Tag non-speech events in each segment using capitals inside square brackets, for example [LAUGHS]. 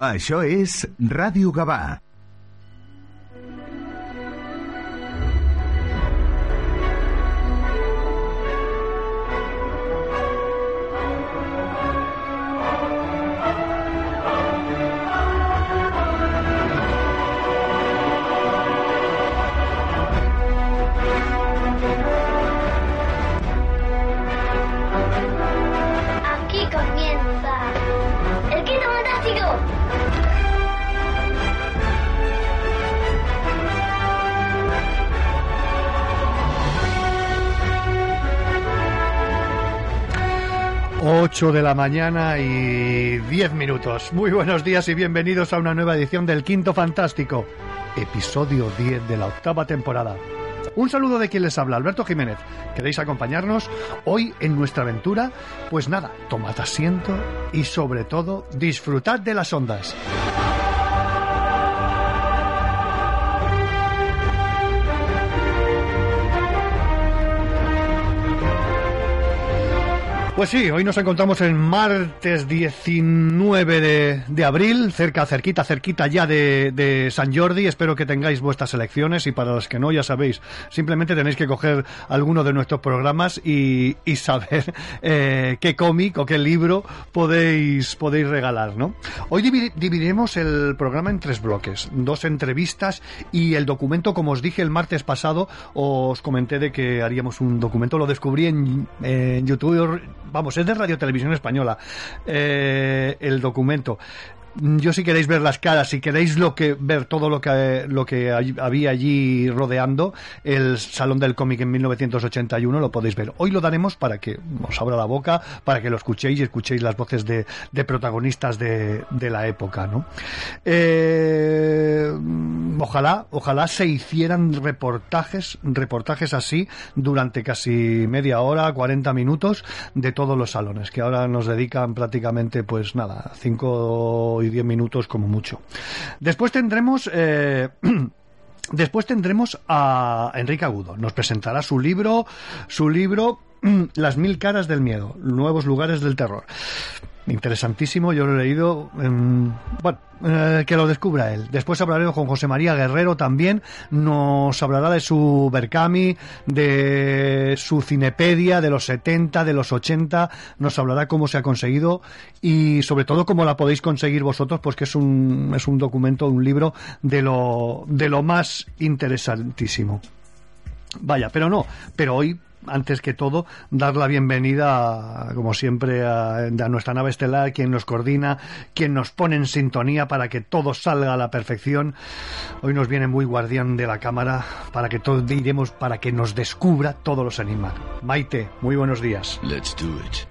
Això és Ràdio Gavà. 8 de la mañana y 10 minutos. Muy buenos días y bienvenidos a una nueva edición del Quinto Fantástico, episodio 10 de la octava temporada. Un saludo de quien les habla, Alberto Jiménez. ¿Queréis acompañarnos hoy en nuestra aventura? Pues nada, tomad asiento y sobre todo disfrutad de las ondas. Pues sí, hoy nos encontramos en martes 19 de, de abril, cerca, cerquita, cerquita ya de, de San Jordi. Espero que tengáis vuestras elecciones y para los que no, ya sabéis, simplemente tenéis que coger alguno de nuestros programas y, y saber [LAUGHS] eh, qué cómic o qué libro podéis, podéis regalar, ¿no? Hoy divi- dividiremos el programa en tres bloques, dos entrevistas y el documento, como os dije el martes pasado, os comenté de que haríamos un documento, lo descubrí en, en YouTube, vamos, es de Radio Televisión Española, eh, el documento. Yo si queréis ver las caras, si queréis lo que ver todo lo que lo que había allí rodeando el Salón del Cómic en 1981 lo podéis ver. Hoy lo daremos para que os abra la boca, para que lo escuchéis y escuchéis las voces de, de protagonistas de, de la época, ¿no? Eh, ojalá, ojalá se hicieran reportajes, reportajes así durante casi media hora, 40 minutos de todos los salones, que ahora nos dedican prácticamente, pues nada, 5 y 10 minutos como mucho. Después tendremos... eh, [CLEARS THROAT] Después tendremos a Enrique Agudo. Nos presentará su libro, su libro [CLEARS THROAT] Las mil caras del miedo, nuevos lugares del terror. Interesantísimo, yo lo he leído. em, bueno, eh, que lo descubra él. Después hablaremos con José María Guerrero también. Nos hablará de su Berkami, de su Cinepedia, de los 70, de los 80. Nos hablará cómo se ha conseguido y sobre todo cómo la podéis conseguir vosotros, pues que es un, es un documento, un libro de lo, de lo más interesantísimo. Vaya, pero no, pero hoy antes que todo, dar la bienvenida, como siempre, a, a nuestra nave estelar, quien nos coordina, quien nos pone en sintonía para que todo salga a la perfección. Hoy nos viene muy guardián de la cámara para que todos diremos, para que nos descubra todos los enigmas. Maite, muy buenos días. Let's do it.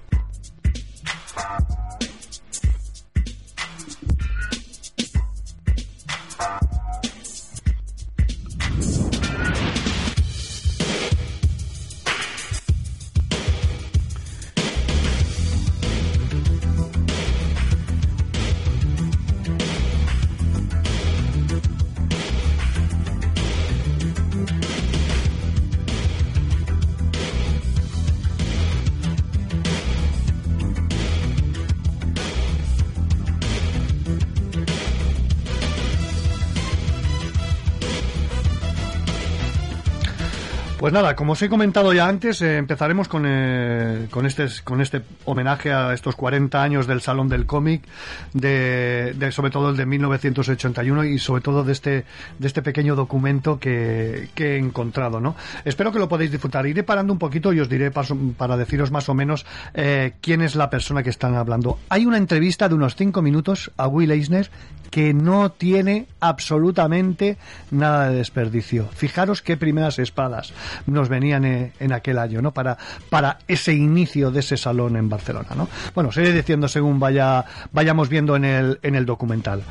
Pues nada, como os he comentado ya antes, eh, empezaremos con, eh, con, este, con este homenaje a estos 40 años del Salón del Cómic, de, sobre todo el de 1981 y sobre todo de este, de este pequeño documento que, que he encontrado. ¿no? Espero que lo podáis disfrutar. Iré parando un poquito y os diré paso- para deciros más o menos eh, quién es la persona que están hablando. Hay una entrevista de unos 5 minutos a Will Eisner que no tiene absolutamente nada de desperdicio. Fijaros qué primeras espadas nos venían eh, en aquel año, ¿no? Para, para ese inicio de ese salón en Barcelona, ¿no? Bueno, os iré diciendo según vaya, vayamos viendo en el, en el documental.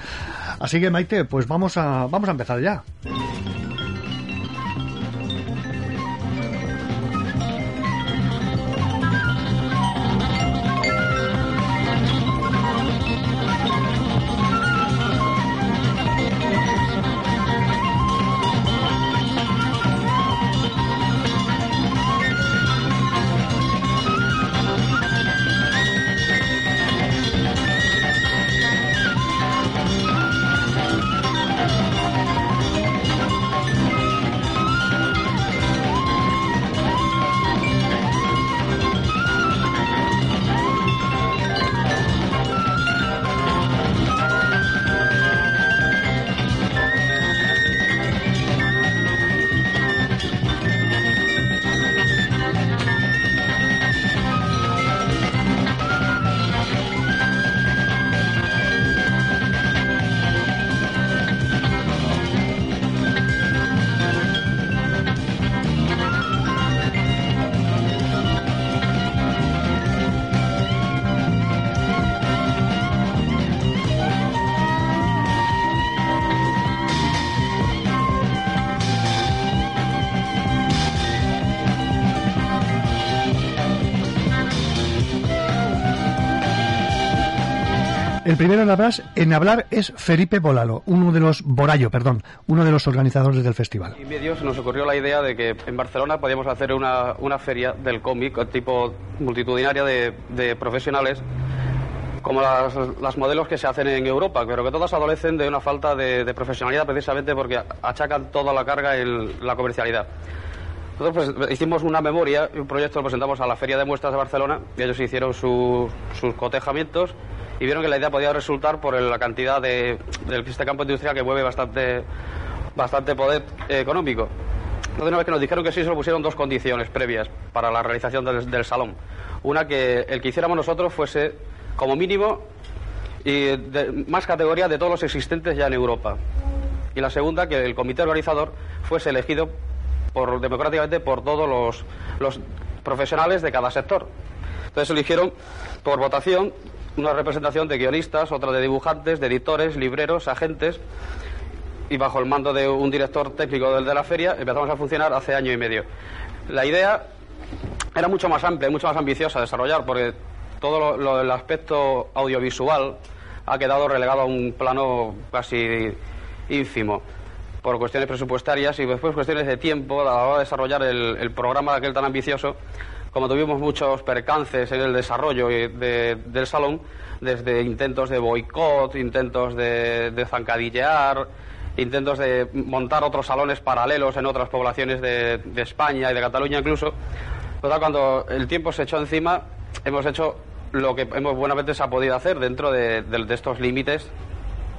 Así que, Maite, pues vamos a, vamos a empezar ya. Primero en hablar, en hablar es Felipe Bolalo, uno de los Borallo, perdón, uno de los organizadores del festival. Y medio se nos ocurrió la idea de que en Barcelona podíamos hacer una, una feria del cómic tipo multitudinaria de, de profesionales como las, las, modelos que se hacen en Europa, pero que todas adolecen de una falta de, de profesionalidad precisamente porque achacan toda la carga en la comercialidad. Nosotros pues, hicimos una memoria un proyecto lo presentamos a la Feria de Muestras de Barcelona y ellos hicieron su, sus cotejamientos y vieron que la idea podía resultar por la cantidad de, este campo industrial que mueve bastante, bastante poder económico. Entonces, una vez que nos dijeron que sí, se pusieron dos condiciones previas para la realización del, salón. Una, que el que hiciéramos nosotros fuese como mínimo y más categoría de todos los existentes ya en Europa. Y la segunda, que el comité organizador fuese elegido por, democráticamente por todos los, los profesionales de cada sector. Entonces eligieron por votación una representación de guionistas, otra de dibujantes, de editores, libreros, agentes, y bajo el mando de un director técnico del de la feria empezamos a funcionar hace año y medio. La idea era mucho más amplia, mucho más ambiciosa a desarrollar, porque todo lo, lo, el aspecto audiovisual ha quedado relegado a un plano casi ínfimo por cuestiones presupuestarias y después cuestiones de tiempo a la hora de desarrollar el, el programa de aquel tan ambicioso como tuvimos muchos percances en el desarrollo de, del salón, desde intentos de boicot, intentos de, de, zancadillear, intentos de montar otros salones paralelos en otras poblaciones de, de España y de Cataluña incluso, total, cuando el tiempo se echó encima, hemos hecho lo que hemos buenamente se ha podido hacer dentro de, de estos límites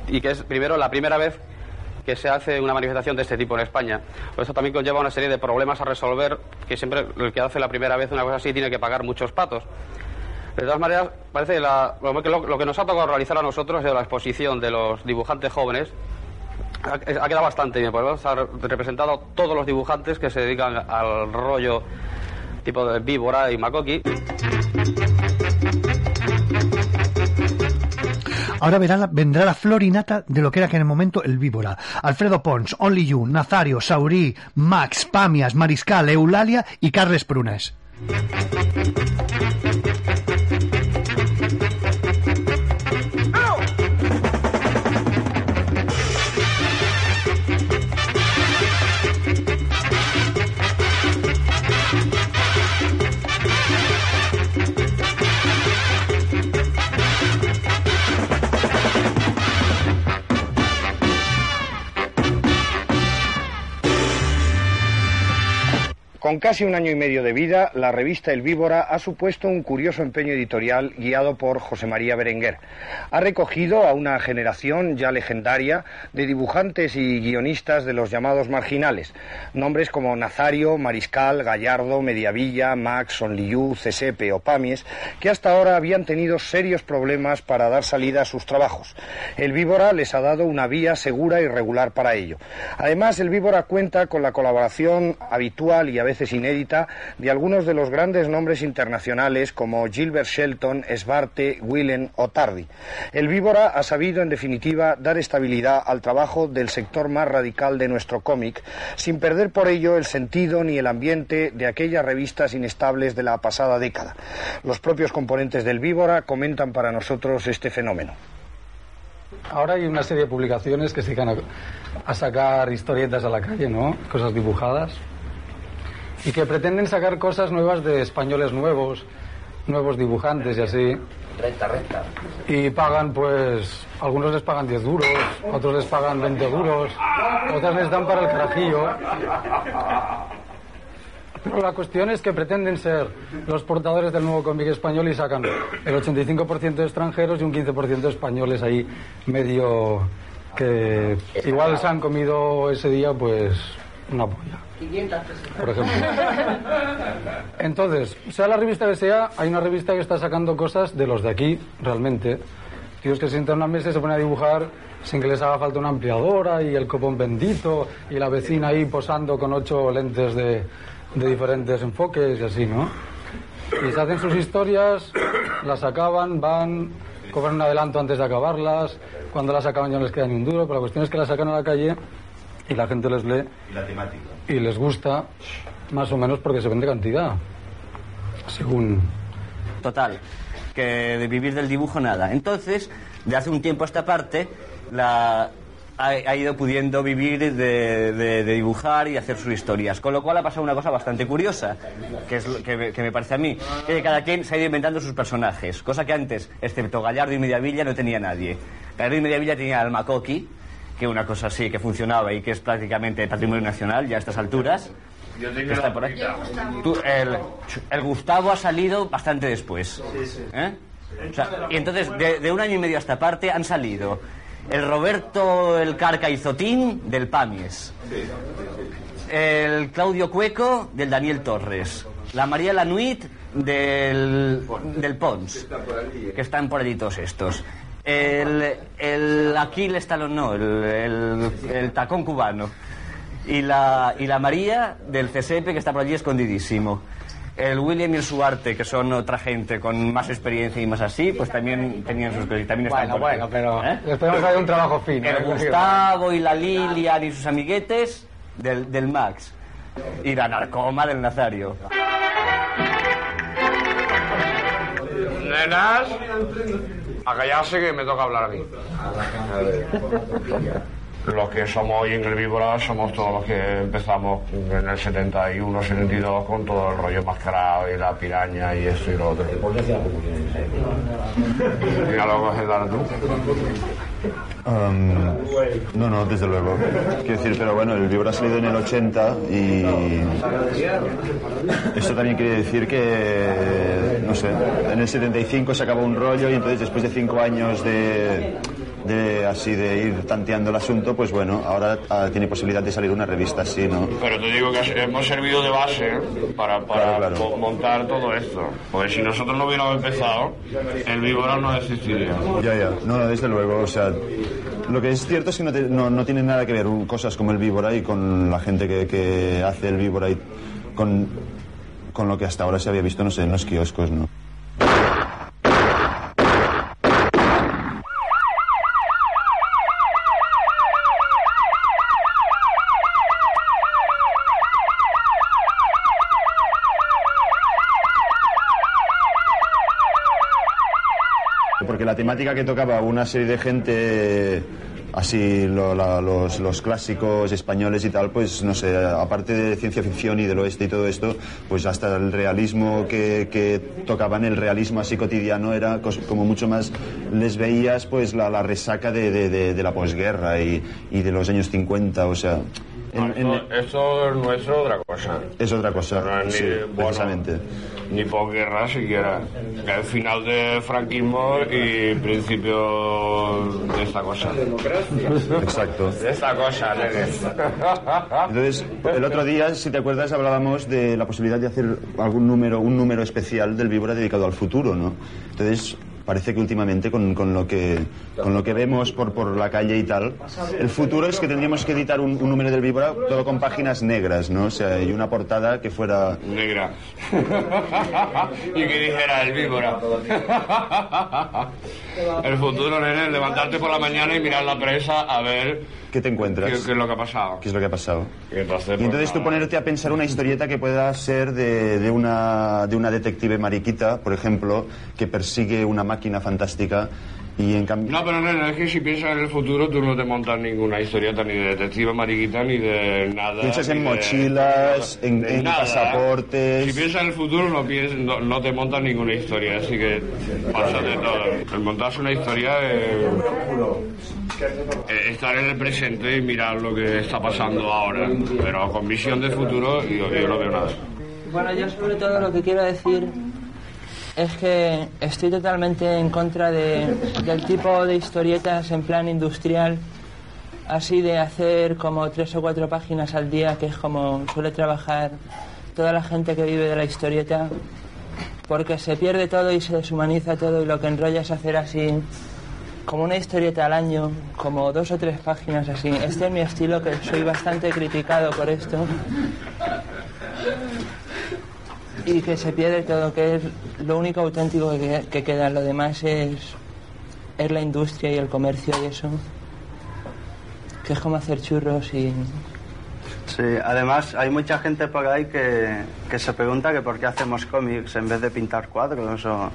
y que es primero la primera vez que se hace una manifestación de este tipo en España. Eso también conlleva una serie de problemas a resolver que siempre el que hace la primera vez una cosa así tiene que pagar muchos patos. De todas maneras, parece que la, lo, que nos ha tocado realizar a nosotros es la exposición de los dibujantes jóvenes. Ha, quedado bastante bien, porque se han representado todos los dibujantes que se dedican al rollo tipo de víbora y macoqui. Ahora verá, vendrá la florinata de lo que era que en el momento el víbora. Alfredo Pons, Only You, Nazario, Saurí, Max, Pamias, Mariscal, Eulalia y Carles Prunes. Con casi un año y medio de vida, la revista El Víbora ha supuesto un curioso empeño editorial guiado por José María Berenguer. Ha recogido a una generación ya legendaria de dibujantes y guionistas de los llamados marginales, nombres como Nazario, Mariscal, Gallardo, Mediavilla, Max, Sonliu, Cesepe o Pamies, que hasta ahora habían tenido serios problemas para dar salida a sus trabajos. El Víbora les ha dado una vía segura y regular para ello. Además, el Víbora cuenta con la colaboración habitual y a veces inédita de algunos de los grandes nombres internacionales como Gilbert Shelton, Svarte, Willen o Tardy. El Víbora ha sabido, en definitiva, dar estabilidad al trabajo del sector más radical de nuestro cómic, sin perder por ello el sentido ni el ambiente de aquellas revistas inestables de la pasada década. Los propios componentes del Víbora comentan para nosotros este fenómeno. Ahora hay una serie de publicaciones que se dedican a, a sacar historietas a la calle, ¿no? Cosas dibujadas y que pretenden sacar cosas nuevas de españoles nuevos, nuevos dibujantes y así. Renta, renta. Y pagan, pues, algunos les pagan 10 duros, otros les pagan 20 duros, otras les dan para el carajillo. Pero la cuestión es que pretenden ser los portadores del nuevo cómic español y sacan el 85% de extranjeros y un 15% de españoles ahí medio que igual se han comido ese día pues una polla. 500 por ejemplo. Entonces, sea la revista que sea, hay una revista que está sacando cosas de los de aquí, realmente. Tíos que se sientan en una mesa y se ponen a dibujar sin que les haga falta una ampliadora y el copón bendito y la vecina ahí posando con ocho lentes de, de diferentes enfoques y así, ¿no? Y se hacen sus historias, las acaban, van, cobran un adelanto antes de acabarlas, cuando las acaban ya no les queda ni un duro, pero la cuestión es que las sacan a la calle y la gente les lee y, la temática. y les gusta más o menos porque se vende cantidad según total que de vivir del dibujo nada. Entonces, de hace un tiempo a esta parte, la, ha, ha ido pudiendo vivir de, de- de dibujar y hacer sus historias. Con lo cual ha pasado una cosa bastante curiosa, que es lo que, me- que me parece a mí, que cada quien se ha ido inventando sus personajes, cosa que antes, excepto Gallardo y Mediavilla, no tenía nadie. Gallardo y Mediavilla tenía al Macoqui, que una cosa así que funcionaba y que es prácticamente patrimonio nacional ya a estas alturas. que está por ahí. Tú, el, el Gustavo ha salido bastante después. ¿eh? O sea, y entonces, de, de un año y medio a esta parte han salido el Roberto el Carca y Zotín del Pamies, el Claudio Cueco del Daniel Torres, la María Lanuit del, del Pons, que están por allí todos estos. El, el Aquiles Talón, no, el, el, el Tacón Cubano. Y la, y la María del CSEP, que está por allí escondidísimo. El William y el Suarte, que son otra gente con más experiencia y más así, pues también tenían sus cosas. y También están Bueno, bueno, pero ¿Eh? después hemos un trabajo fino. El ¿eh? Gustavo y la Lilian y sus amiguetes del, del Max. Y la narcoma del Nazario. Nenas, a callarse que me toca hablar a mí. Los que somos hoy en el Víbora somos todos los que empezamos en el 71, 72 con todo el rollo mascarado y la piraña y esto y lo otro. Mira, lo coges dar tú. Um, no, no, desde luego. Quiero decir, pero bueno, el Vibra ha salido en el 80 y esto también quiere decir que, no sé, en el 75 se acabó un rollo y entonces después de cinco años de, de así de ir tanteando el asunto, pues bueno, ahora ah, tiene posibilidad de salir una revista así, ¿no? Pero te digo que hemos servido de base para, para Claro, claro. mo- montar todo esto. Porque si nosotros no hubiéramos empezado, el Víbora no existiría. Ya, ya. No, no, desde luego. O sea, lo que es cierto es que no, te- no, no tiene nada que ver cosas como el víbora y con la gente que, que hace el víbora y con, con lo que hasta ahora se había visto, no sé, en los kioscos, ¿no? Porque la temática que tocaba una serie de gente, así los, los clásicos españoles y tal, pues no sé, aparte de ciencia ficción y del oeste y todo esto, pues hasta el realismo que, tocaban, el realismo así cotidiano, era como mucho más, les veías pues la, resaca de, la posguerra y de los años 50, o sea... en- en- Esto, esto es otra cosa. es otra cosa, No es ni, sí, bueno, precisamente. ni posguerra siquiera. Que el final del franquismo y principio de esta cosa. Exacto. De esta cosa. [LAUGHS] Entonces, el otro día, si te acuerdas, hablábamos de la posibilidad de hacer algún número, un número especial del Víbora dedicado al futuro, ¿no? Entonces, parece que últimamente con, con lo que con lo que vemos por, por la calle y tal, el futuro es que tendríamos que editar un, número del Víbora todo con páginas negras, ¿no? O sea, y una portada que fuera Negra. [LAUGHS] y que dijera el víbora. [LAUGHS] el futuro, nene, levantarte por la mañana y mirar la prensa a ver ¿qué te qué, encuentras? qué es lo que ha pasado. ¿Qué es lo que ha pasado? Y entonces, Y entonces tú ponerte a pensar una historieta que pueda ser de, de una, de una detective mariquita, por ejemplo, que persigue una máquina fantástica y en cambio... No, pero nene, es que si piensas en el futuro tú no te montas ninguna historieta ni de detective mariquita ni de nada. Piensas en de- mochilas, en- de en nada. pasaportes. Si piensas en el futuro no, piensas, no, no te montas ninguna historia, así que pasa de todo. El montarse una historia es eh, estar en el presente y mirar lo que está pasando ahora, pero con visión de futuro yo, yo no veo nada. Bueno, yo sobre todo lo que quiero decir es que estoy totalmente en contra de, del tipo de historietas en plan industrial, así de hacer como tres o cuatro páginas al día, que es como suele trabajar toda la gente que vive de la historieta, porque se pierde todo y se deshumaniza todo y lo que enrolla es hacer así como una historieta al año, como dos o tres páginas así. Este es mi estilo, que soy bastante criticado por esto y que se pierde todo, que es lo único auténtico que, que queda. Lo demás es, es la industria y el comercio y eso. Que es como hacer churros y Sí, además hay mucha gente por ahí que, que se pregunta que por qué hacemos cómics en vez de pintar cuadros o,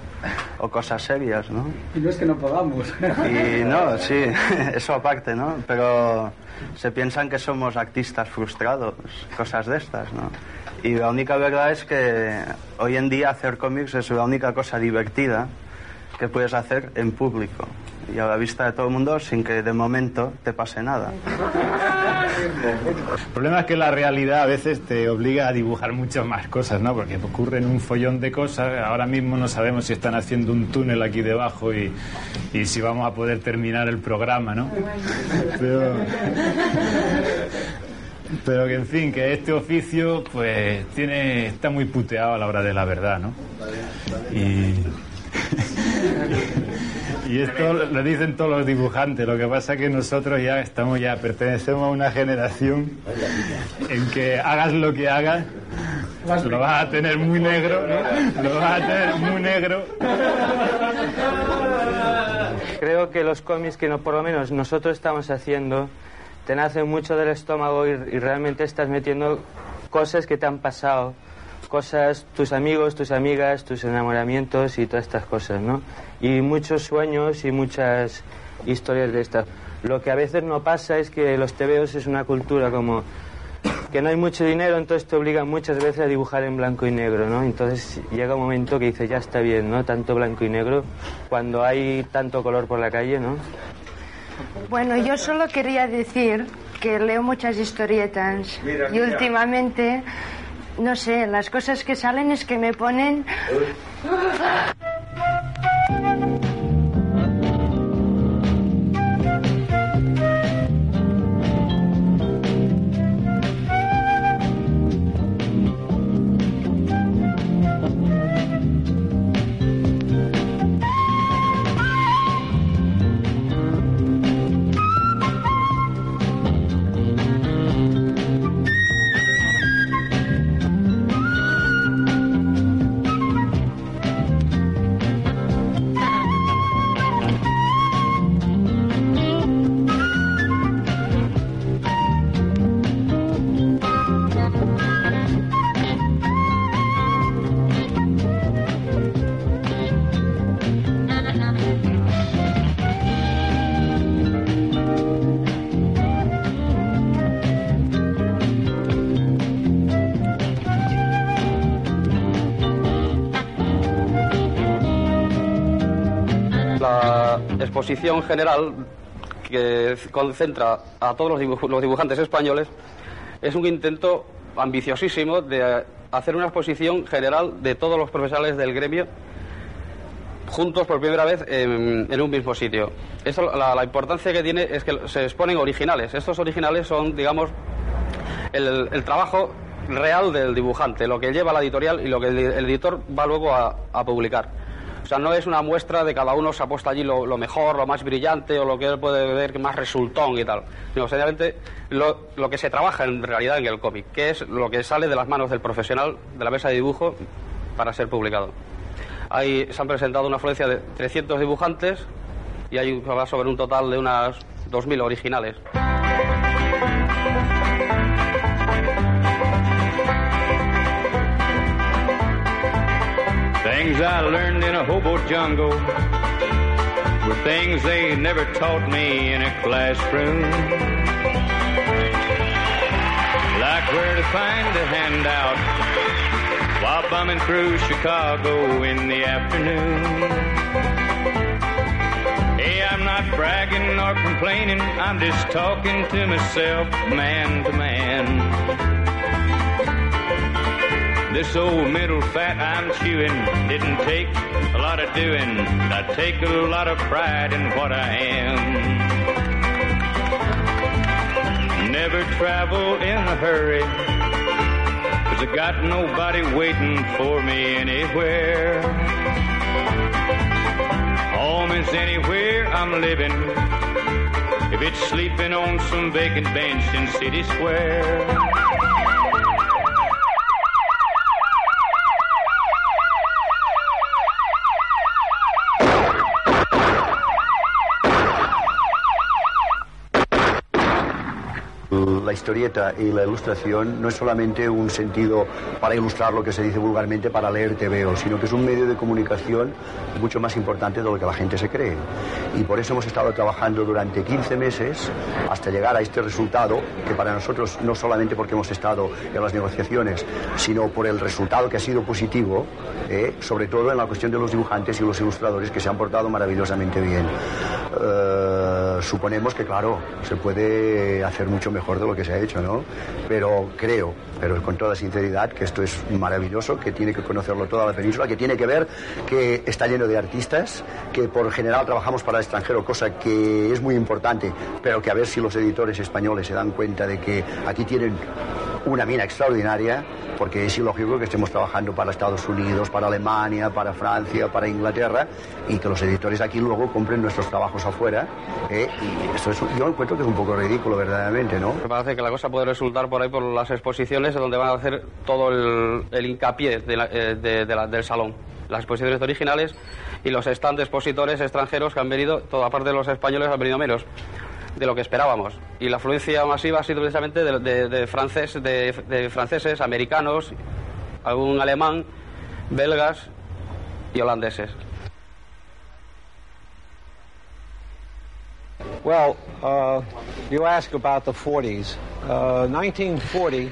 o cosas serias, ¿no? Y no es que no podamos. Y no, sí, [LAUGHS] eso aparte, ¿no? Pero se piensan que somos artistas frustrados, cosas de estas, ¿no? Y la única verdad es que hoy en día hacer cómics es la única cosa divertida que puedes hacer en público y a la vista de todo el mundo sin que de momento te pase nada. El problema es que la realidad a veces te obliga a dibujar muchas más cosas, ¿no? Porque ocurren un follón de cosas. Ahora mismo no sabemos si están haciendo un túnel aquí debajo y, y si vamos a poder terminar el programa, ¿no? Pero, pero que en fin, que este oficio pues tiene está muy puteado a la hora de la verdad, ¿no? Y [LAUGHS] y esto lo dicen todos los dibujantes, lo que pasa es que nosotros ya estamos ya, pertenecemos a una generación en que hagas lo que hagas, lo vas a tener muy negro, ¿no? lo vas a tener muy negro. Creo que los cómics que no, por lo menos nosotros estamos haciendo te nacen mucho del estómago y, y realmente estás metiendo cosas que te han pasado, cosas, tus amigos, tus amigas, tus enamoramientos y todas estas cosas, ¿no? Y muchos sueños y muchas historias de estas. Lo que a veces no pasa es que los tebeos es una cultura como que no hay mucho dinero, entonces te obligan muchas veces a dibujar en blanco y negro, ¿no? Entonces llega un momento que dices, ya está bien, ¿no? Tanto blanco y negro, cuando hay tanto color por la calle, ¿no? Bueno, yo solo quería decir que leo muchas historietas Mira, y últimamente, no sé, las cosas que salen es que me ponen... exposición general que concentra a todos los, dibuj- los dibujantes españoles es un intento ambiciosísimo de hacer una exposición general de todos los profesionales del gremio juntos por primera vez en, un mismo sitio. La, importancia que tiene es que se exponen originales. Estos originales son, digamos, el, trabajo real del dibujante, lo que lleva la editorial y lo que el, editor va luego a publicar. O sea, no es una muestra de cada uno se ha puesto allí lo, mejor, lo más brillante o lo que él puede ver que más resultón y tal. Sino sencillamente lo, lo que se trabaja en realidad en el cómic, que es lo que sale de las manos del profesional de la mesa de dibujo para ser publicado. Ahí se han presentado una afluencia de 300 dibujantes y hay sobre un total de unas 2.000 originales. Things I learned in a hobo jungle were things they never taught me in a classroom. Like where to find a handout while bumming through Chicago in the afternoon. Hey, I'm not bragging or complaining, I'm just talking to myself, man to man. This old middle fat I'm chewing didn't take a lot of doing. I take a lot of pride in what I am. Never travel in a hurry, cause I got nobody waiting for me anywhere. Home is anywhere I'm living, if it's sleeping on some vacant bench in City Square. Historieta y la ilustración no es solamente un sentido para ilustrar lo que se dice vulgarmente para leer TVO, sino que es un medio de comunicación mucho más importante de lo que la gente se cree. Y por eso hemos estado trabajando durante 15 meses hasta llegar a este resultado, que para nosotros no solamente porque hemos estado en las negociaciones, sino por el resultado que ha sido positivo, eh, sobre todo en la cuestión de los dibujantes y los ilustradores que se han portado maravillosamente bien. Eh, suponemos que, claro, se puede hacer mucho mejor de lo que se ha hecho, ¿no? Pero creo, pero con toda sinceridad, que esto es maravilloso, que tiene que conocerlo toda la península, que tiene que ver que está lleno de artistas, que por general trabajamos para el extranjero, cosa que es muy importante, pero que a ver si los editores españoles se dan cuenta de que aquí tienen una mina extraordinaria, porque es ilógico que estemos trabajando para Estados Unidos, para Alemania, para Francia, para Inglaterra, y que los editores aquí luego compren nuestros trabajos afuera. ¿eh? Y eso es, yo encuentro que es un poco ridículo, verdaderamente, ¿no? Me parece que la cosa puede resultar por ahí por las exposiciones donde van a hacer todo el, el hincapié de la- eh, de- la- del salón. Las exposiciones originales y los stand de expositores extranjeros que han venido, toda parte de los españoles han venido menos de lo que esperábamos. Y la afluencia masiva ha sido precisamente de, de- de francés, de, de franceses, americanos, algún alemán, belgas y holandeses. Well, uh, you ask about the 40s. Uh, 1940.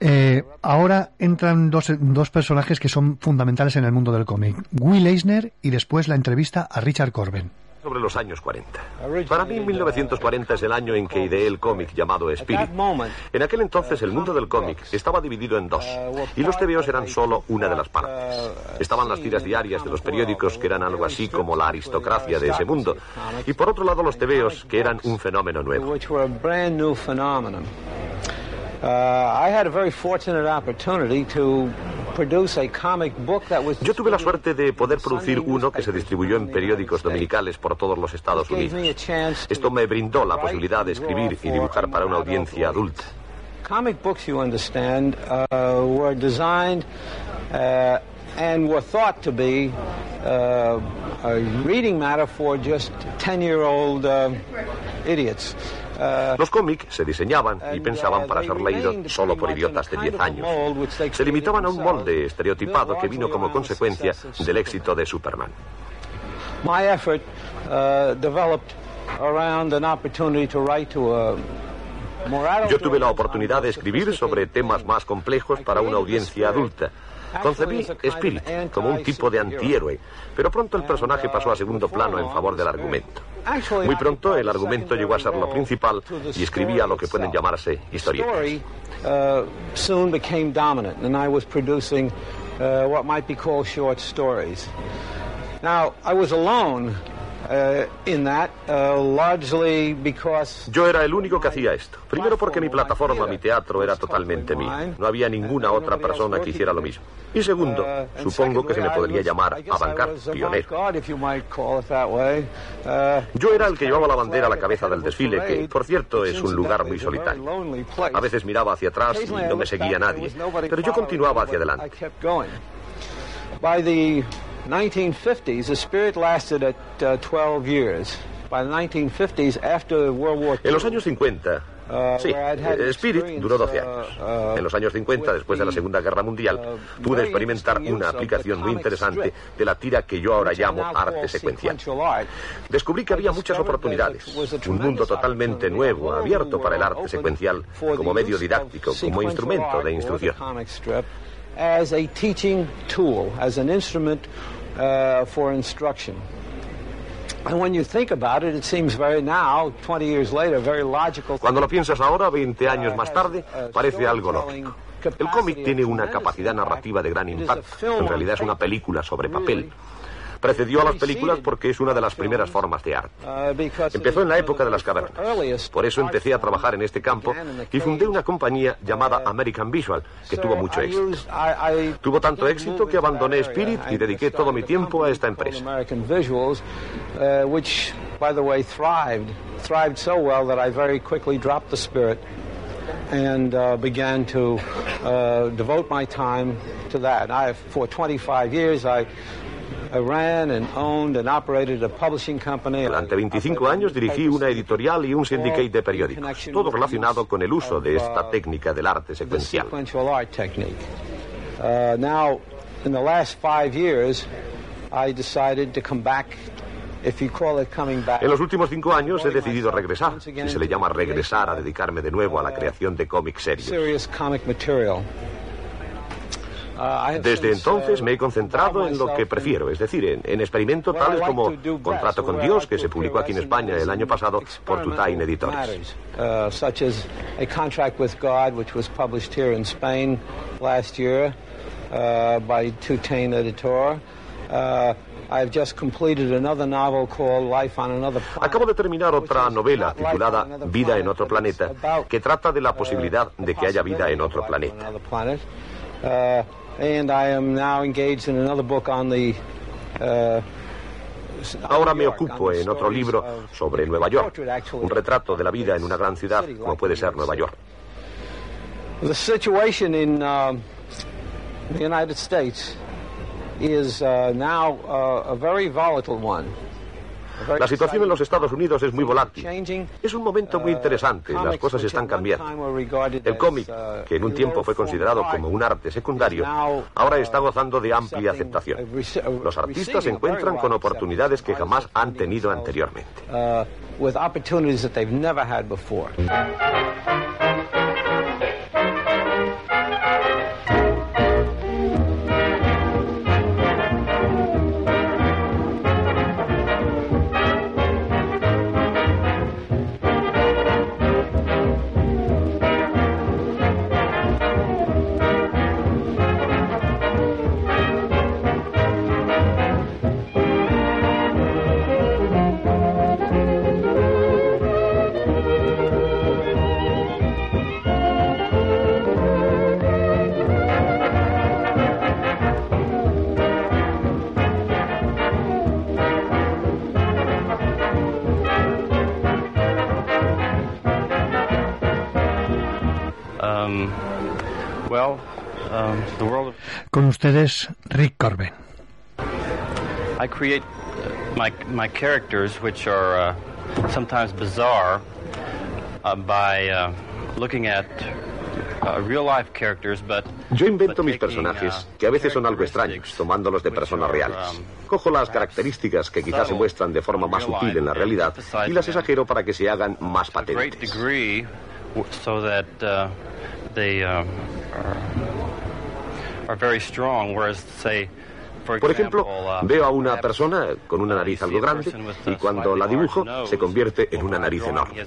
Eh, ahora entran dos, dos personajes que son fundamentales en el mundo del cómic. Will Eisner y después la entrevista a Richard Corben. Sobre los años 40. Para mí, 1940 es el año en que ideé el cómic llamado Spirit. En aquel entonces, el mundo del cómic estaba dividido en dos, y los TVOs eran solo una de las partes. Estaban las tiras diarias de los periódicos, que eran algo así como la aristocracia de ese mundo, y por otro lado, los TVOs, que eran un fenómeno nuevo. Which were a brand new phenomenon. Uh, I had a very fortunate opportunity to produce a comic book that was Yo tuve la suerte de poder producir uno que se distribuyó en periódicos dominicales por todos los Estados Unidos. chance Esto me brindó la posibilidad de escribir y dibujar para una audiencia adulta. comic books you understand uh, were designed uh, and were thought to be uh, a reading matter for just 10-year-old uh, idiots. Uh, Los cómics se diseñaban y pensaban para ser leídos solo por idiotas de 10 años. Se limitaban a un molde estereotipado que vino como consecuencia del éxito de Superman. my effort uh, developed around an opportunity to write to a more adult Yo tuve la oportunidad de escribir sobre temas más complejos para una audiencia adulta. Concebí Spirit como un tipo de antihéroe, pero pronto el personaje pasó a segundo plano en favor del argumento. Muy pronto el argumento llegó a ser lo principal y escribía lo que pueden llamarse historietas. story uh, soon became dominant, and I was producing uh, what might be called short stories. Now, I was alone uh, in that, uh, largely because Yo era el único que hacía esto. Primero porque mi plataforma, mi teatro, era totalmente mío. No había ninguna otra persona que hiciera lo mismo. Y segundo, supongo que se me podría llamar avant pionero. Uh, Yo era el que llevaba la bandera a la cabeza del desfile, que, por cierto, es un lugar muy solitario. A veces miraba hacia atrás y no me seguía nadie, pero yo continuaba hacia adelante. Kept going. By the 1950s, the spirit lasted at uh, 12 years. By the 1950s, after World War II, En los años 50, sí, eh, Spirit duró 12 años. En los años 50, después de la Segunda Guerra Mundial, pude experimentar una aplicación muy interesante de la tira que yo ahora llamo arte secuencial. Descubrí que había muchas oportunidades, un mundo totalmente nuevo, abierto para el arte secuencial como medio didáctico, como instrumento de instrucción. As a teaching tool, as an instrument uh, for instruction. And when you think about it, it seems very now, 20 years later, very logical. Cuando lo piensas ahora, 20 años más tarde, parece algo lógico. El cómic tiene una capacidad narrativa de gran impacto. En realidad es una película sobre papel. Precedió a las películas porque es una de las primeras formas de arte. Uh, Empezó en la época de las cavernas. Por eso empecé a trabajar en este campo y fundé una compañía llamada American Visual, que tuvo mucho éxito. Tuvo tanto éxito que abandoné Spirit y dediqué todo mi tiempo a esta empresa. Uh, and uh, began to uh, devote my time to that. I, for 25 years, I Durante 25 años dirigí una editorial y un syndicate de periódicos, todo relacionado con el uso de esta técnica del arte secuencial. Now, in the last five years, I decided to come back en los últimos cinco años he decidido regresar, si se le llama regresar a dedicarme de nuevo a la creación de cómics serios. Desde entonces me he concentrado en lo que prefiero, es decir, en, en experimentos tales como Contrato con Dios, que se publicó aquí en España el año pasado por Tutain Editores. Uh, uh. Uh, Acabo de terminar otra novela titulada Vida en otro planeta, que trata de la posibilidad de que haya vida en otro planeta. Ahora me ocupo en otro libro sobre Nueva York, un retrato de la vida en una gran ciudad como puede ser Nueva York. The situation in the United States is uh, now uh, a very volatile one. La situación en los Estados Unidos es muy volátil. Es un momento muy interesante, las cosas están cambiando. El cómic, que en un tiempo fue considerado como un arte secundario, ahora está gozando de amplia aceptación. Los artistas se encuentran con oportunidades que jamás han tenido anteriormente. Con ustedes, Rick Corbin. I create uh, my, my characters, which are uh, sometimes bizarre, uh, by uh, looking at uh, Yo invento mis personajes, que a veces son algo extraños, tomándolos de personas reales. Cojo las características que quizás se muestran de forma más sutil en la realidad y las exagero para que se hagan más patentes. Por ejemplo, veo a una persona con una nariz algo grande y cuando la dibujo se convierte en una nariz enorme.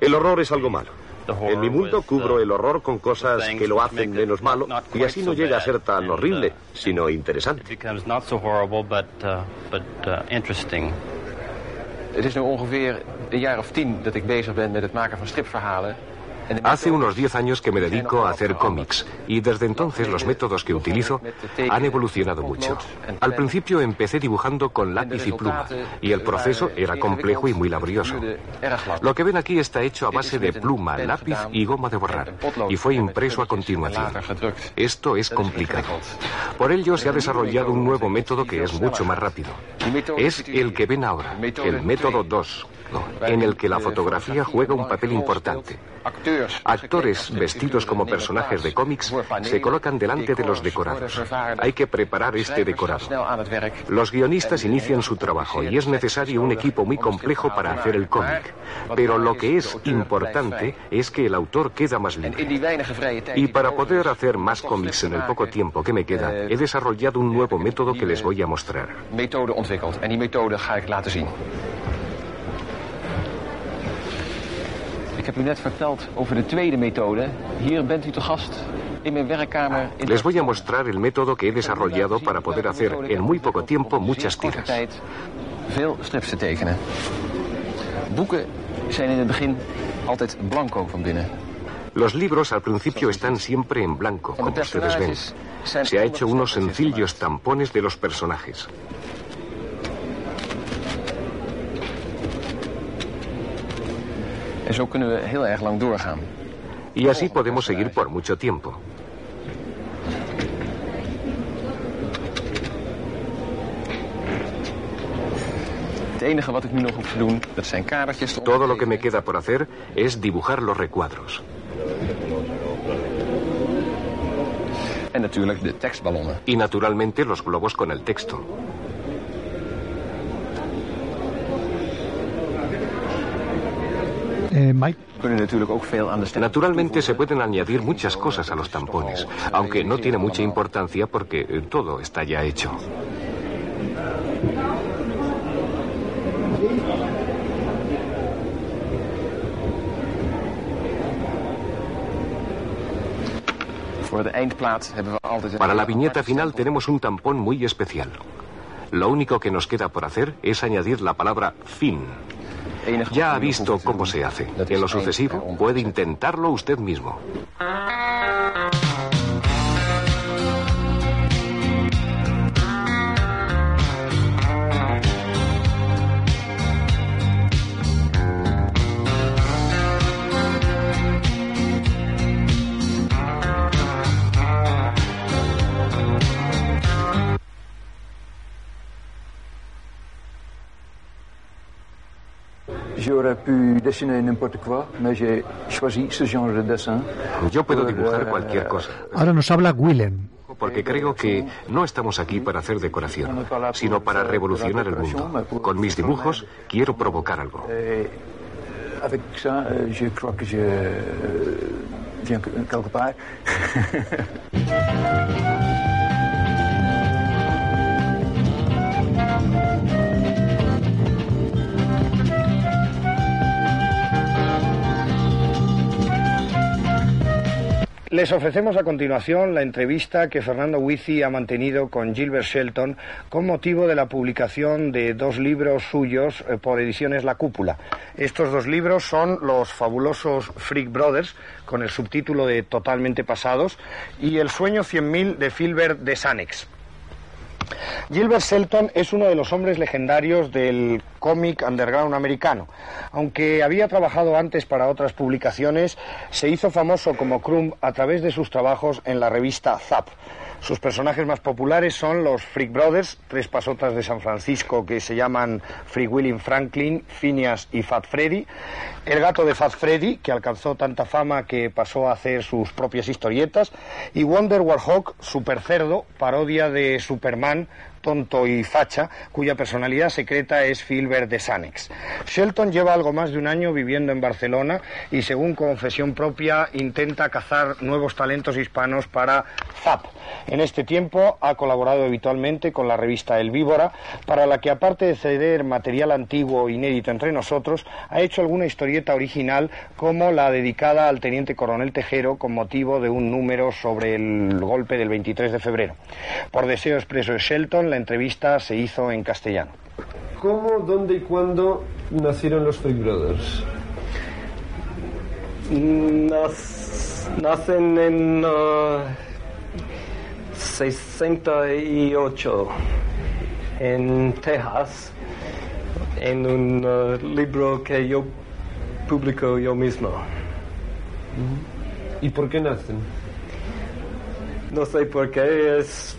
El horror es algo malo. En mi mundo cubro el horror con cosas que lo hacen menos malo y así no llega a ser tan horrible, sino interesante. Het is nu ongeveer een jaar of tien dat ik bezig ben met het maken van stripverhalen. Hace unos 10 años que me dedico a hacer cómics y desde entonces los métodos que utilizo han evolucionado mucho. Al principio empecé dibujando con lápiz y pluma y el proceso era complejo y muy laborioso. Lo que ven aquí está hecho a base de pluma, lápiz y goma de borrar y fue impreso a continuación. Esto es complicado. Por ello se ha desarrollado un nuevo método que es mucho más rápido. Es el que ven ahora, el método 2 en el que la fotografía juega un papel importante. Actores vestidos como personajes de cómics se colocan delante de los decorados. Hay que preparar este decorado. Los guionistas inician su trabajo y es necesario un equipo muy complejo para hacer el cómic. Pero lo que es importante es que el autor queda más libre. Y para poder hacer más cómics en el poco tiempo que me queda, he desarrollado un nuevo método que les voy a mostrar. Ik heb u net verteld over de tweede methode. Hier bent u te gast in mijn werkkamer. In Les voy a mostrar el método que he desarrollado para poder hacer en muy poco tiempo muchas tiras. Los libros al principio están siempre en blanco, como ustedes ven. Se ha hecho unos sencillos tampones de los personajes. Y así podemos seguir por mucho tiempo. Todo lo que me queda por hacer es dibujar los recuadros. Y naturalmente los globos con el texto. Eh, Mike. Stem. Naturalmente se pueden añadir muchas cosas a los tampones, aunque no tiene mucha importancia porque eh, todo está ya hecho. Para la viñeta final tenemos un tampón muy especial. Lo único que nos queda por hacer es añadir la palabra fin. Ya ha visto cómo se hace. En lo sucesivo, puede intentarlo usted mismo. J'aurais pu dessiner n'importe quoi, mais j'ai choisi ce genre de dessin. Yo puedo dibujar euh, cualquier cosa. Ahora nos habla Willem. Porque creo que no estamos aquí para hacer decoración, sino para revolucionar el mundo. Con mis dibujos quiero provocar algo. Et avec ça, euh, je crois que je euh, viens quelque part. [LAUGHS] Les ofrecemos a continuación la entrevista que Fernando Huizi ha mantenido con Gilbert Shelton con motivo de la publicación de dos libros suyos eh, por ediciones La Cúpula. Estos dos libros son los fabulosos Freak Brothers, con el subtítulo de Totalmente Pasados, y El sueño 100.000 de Filbert de Sanex. Gilbert Shelton es uno de los hombres legendarios del cómic underground americano. Aunque había trabajado antes para otras publicaciones, se hizo famoso como Crumb a través de sus trabajos en la revista Zap. Sus personajes más populares son los Freak Brothers, tres pasotas de San Francisco que se llaman Freak William Franklin, Phineas y Fat Freddy, el gato de Fat Freddy, que alcanzó tanta fama que pasó a hacer sus propias historietas, y Wonder Warhawk, super cerdo, parodia de Superman, tonto y facha, cuya personalidad secreta es Filbert de Sanex. Shelton lleva algo más de un año viviendo en Barcelona y, según confesión propia, intenta cazar nuevos talentos hispanos para Zap. En este tiempo ha colaborado habitualmente con la revista El Víbora, para la que, aparte de ceder material antiguo inédito entre nosotros, ha hecho alguna historieta original, como la dedicada al teniente coronel Tejero con motivo de un número sobre el golpe del 23 de febrero. Por deseo expreso de Shelton, la entrevista se hizo en castellano. ¿Cómo, dónde y cuándo nacieron los Freak Brothers? Nas- nacen en uh, 68 en Texas en un uh, libro que yo publico yo mismo. ¿Y por qué nacen? No sé por qué es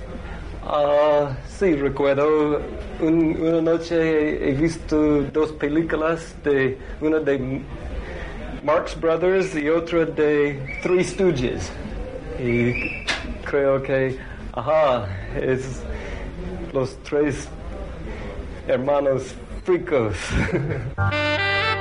Ah, sí, recuerdo. Un- una noche he visto dos películas, de una de Marx Brothers y otra de Three Stooges. Y creo que, ajá, es los tres hermanos fricos. [LAUGHS]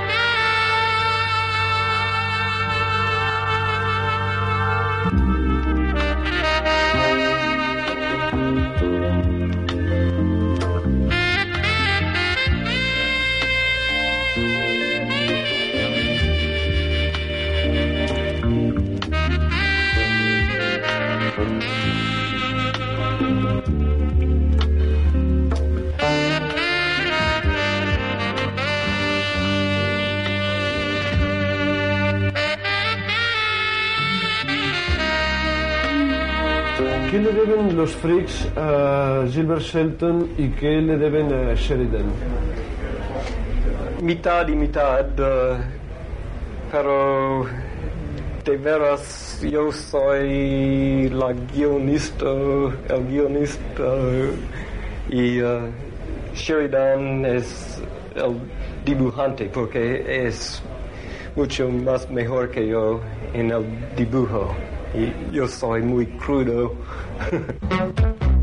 freaks a Gilbert Shelton y qué le deben a Sheridan? mitad y mitad, eh, pero de veras yo soy la guionista, el guionista y eh, Sheridan es el dibujante porque es mucho más mejor que yo en el dibujo yo soy muy crudo. [LAUGHS]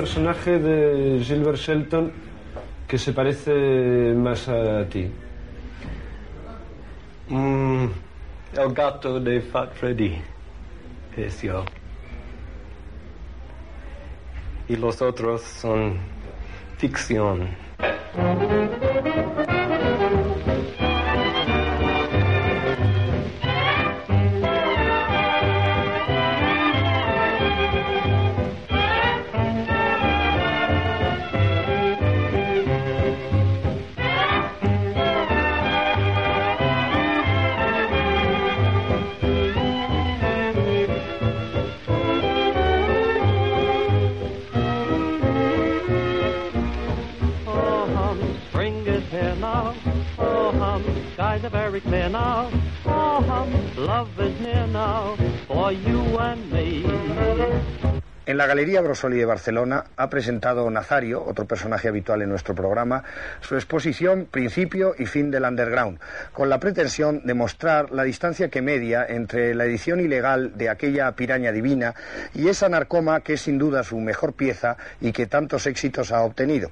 personaje de Gilbert Shelton que se parece más a ti? Mm, el gato de Fat Freddy es yo. Y los otros son ficción. Very clear now. Oh, love is near now for you. En la Galería Brosoli de Barcelona ha presentado Nazario, otro personaje habitual en nuestro programa, su exposición Principio y Fin del Underground, con la pretensión de mostrar la distancia que media entre la edición ilegal de aquella piraña divina y esa narcoma que es sin duda su mejor pieza y que tantos éxitos ha obtenido.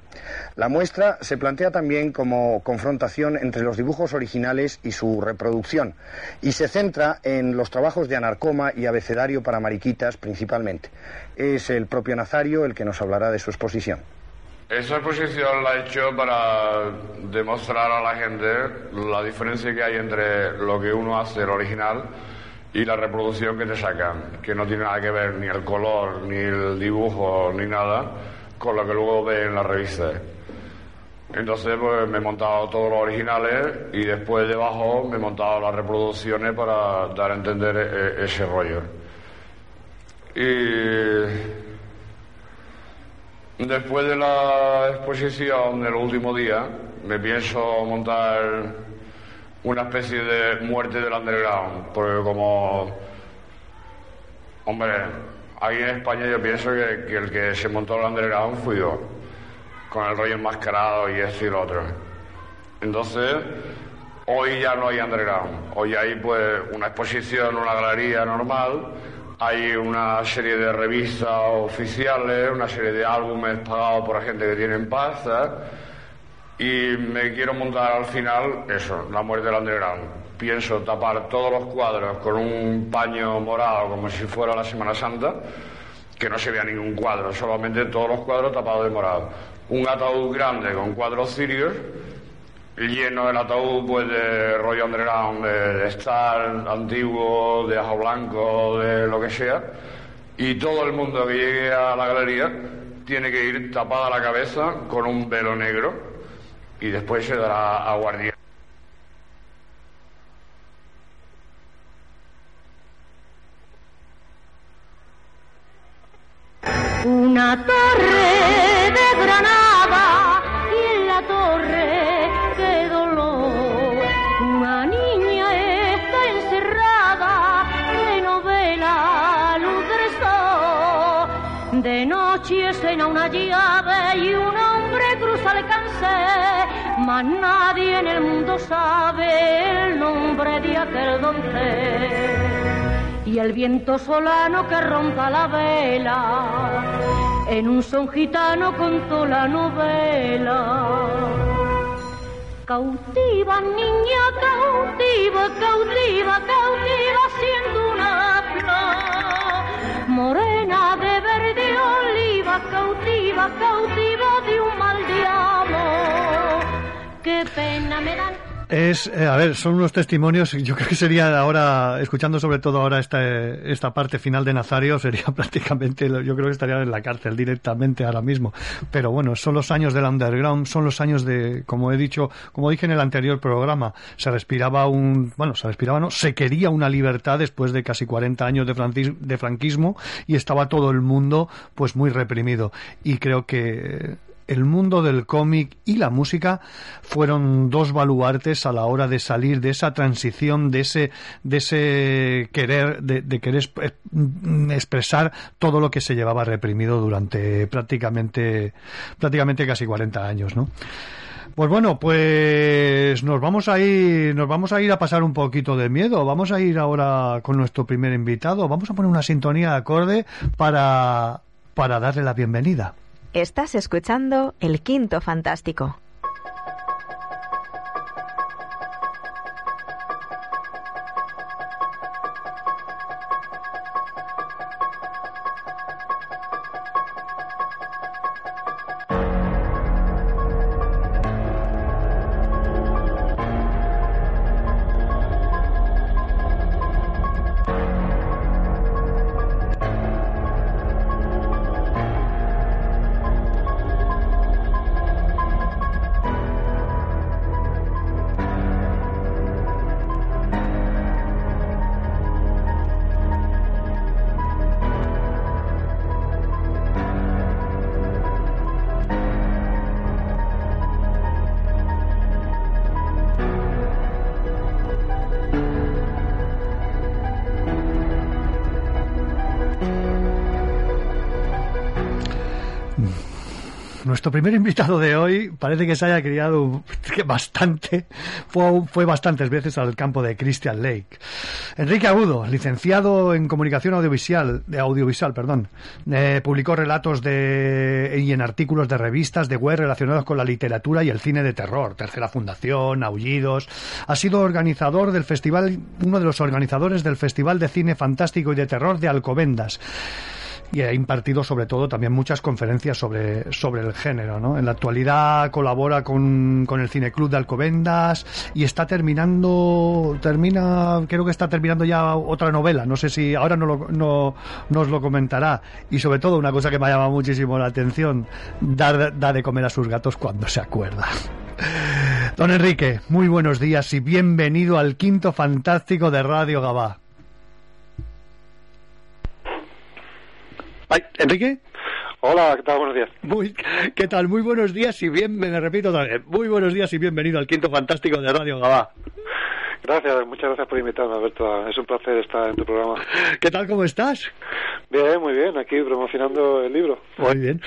La muestra se plantea también como confrontación entre los dibujos originales y su reproducción, y se centra en los trabajos de Anarcoma y Abecedario para Mariquitas principalmente. Es el propio Nazario el que nos hablará de su exposición. Esa exposición la he hecho para demostrar a la gente la diferencia que hay entre lo que uno hace, el original, y la reproducción que te sacan, que no tiene nada que ver ni el color, ni el dibujo, ni nada, con lo que luego ves en la revista. Entonces pues, me he montado todos los originales y después debajo me he montado las reproducciones para dar a entender e- ese rollo. Y después de la exposición del último día, me pienso montar una especie de muerte del underground, porque como, hombre, aquí en España yo pienso que, el que se montó el underground fui yo, con el rollo enmascarado y esto y lo otro. Entonces, hoy ya no hay underground, hoy hay pues una exposición, una galería normal, hay una serie de revistas oficiales, una serie de álbumes pagados por gente que tiene pasta y me quiero montar al final eso, la muerte del underground. Pienso tapar todos los cuadros con un paño morado como si fuera la Semana Santa, que no se vea ningún cuadro, solamente todos los cuadros tapados de morado. Un ataúd grande con cuadros cirios lleno del ataúd pues de rollo underground, de, de Star antiguo, de ajo blanco, de lo que sea, y todo el mundo que llegue a la galería tiene que ir tapada la cabeza con un velo negro y después se dará aguardiente. Una torre de Granada y en la torre noche suena una llave y un hombre cruza el cancel, mas nadie en el mundo sabe el nombre de aquel doncel y el viento solano que rompa la vela. En un son gitano contó la novela. Cautiva, niña, cautiva, cautiva, cautiva, siendo una flor. Morena de verde oliva, cautiva, cautiva de un mal amor. Qué pena me dan es, eh, a ver, son unos testimonios, yo creo que sería ahora, escuchando sobre todo ahora esta, esta parte final de Nazario, sería [LAUGHS] prácticamente, yo creo que estaría en la cárcel directamente ahora mismo. Pero bueno, son los años del underground, son los años de, como he dicho, como dije en el anterior programa, se respiraba un, bueno, se respiraba, no, se quería una libertad después de casi 40 años de, de franquismo y estaba todo el mundo pues muy reprimido. Y creo que el mundo del cómic y la música fueron dos baluartes a la hora de salir de esa transición, de ese, de ese querer, de, querer mm, expresar todo lo que se llevaba reprimido durante prácticamente, prácticamente casi 40 años, ¿no? Pues bueno, pues nos vamos a ir, nos vamos a ir a pasar un poquito de miedo. Vamos a ir ahora con nuestro primer invitado. Vamos a poner una sintonía de acorde para, para darle la bienvenida. Estás escuchando El Quinto Fantástico. Nuestro primer invitado de hoy parece que se haya criado [LAUGHS] bastante, fue, fue bastantes veces al campo de Christian Lake. Enrique Agudo, licenciado en comunicación audiovisual, de audiovisual, perdón, eh, publicó relatos de, y en artículos de revistas de web relacionados con la literatura y el cine de terror, Tercera Fundación, Aullidos. Ha sido organizador del festival, uno de los organizadores del Festival de Cine Fantástico y de Terror de Alcobendas y ha impartido sobre todo también muchas conferencias sobre, sobre el género. ¿no? En la actualidad colabora con, con el Cineclub de Alcobendas y está terminando, termina, creo que está terminando ya otra novela, no sé si ahora no, lo, no nos lo comentará. Y sobre todo una cosa que me ha llamado muchísimo la atención, dar, dar de comer a sus gatos cuando se acuerda. Don Enrique, muy buenos días y bienvenido al quinto fantástico de Radio Gabá. Ay, ¿Enrique? Hola, ¿qué tal? Buenos días. Muy, ¿Qué tal? Muy buenos días y bien, me repito vez, muy buenos días y bienvenido al quinto fantástico de Radio Gabá. Gracias, muchas gracias por invitarme, Alberto. Es un placer estar en tu programa. ¿Qué tal? ¿Cómo estás? Bien, muy bien, aquí promocionando el libro. Muy bien.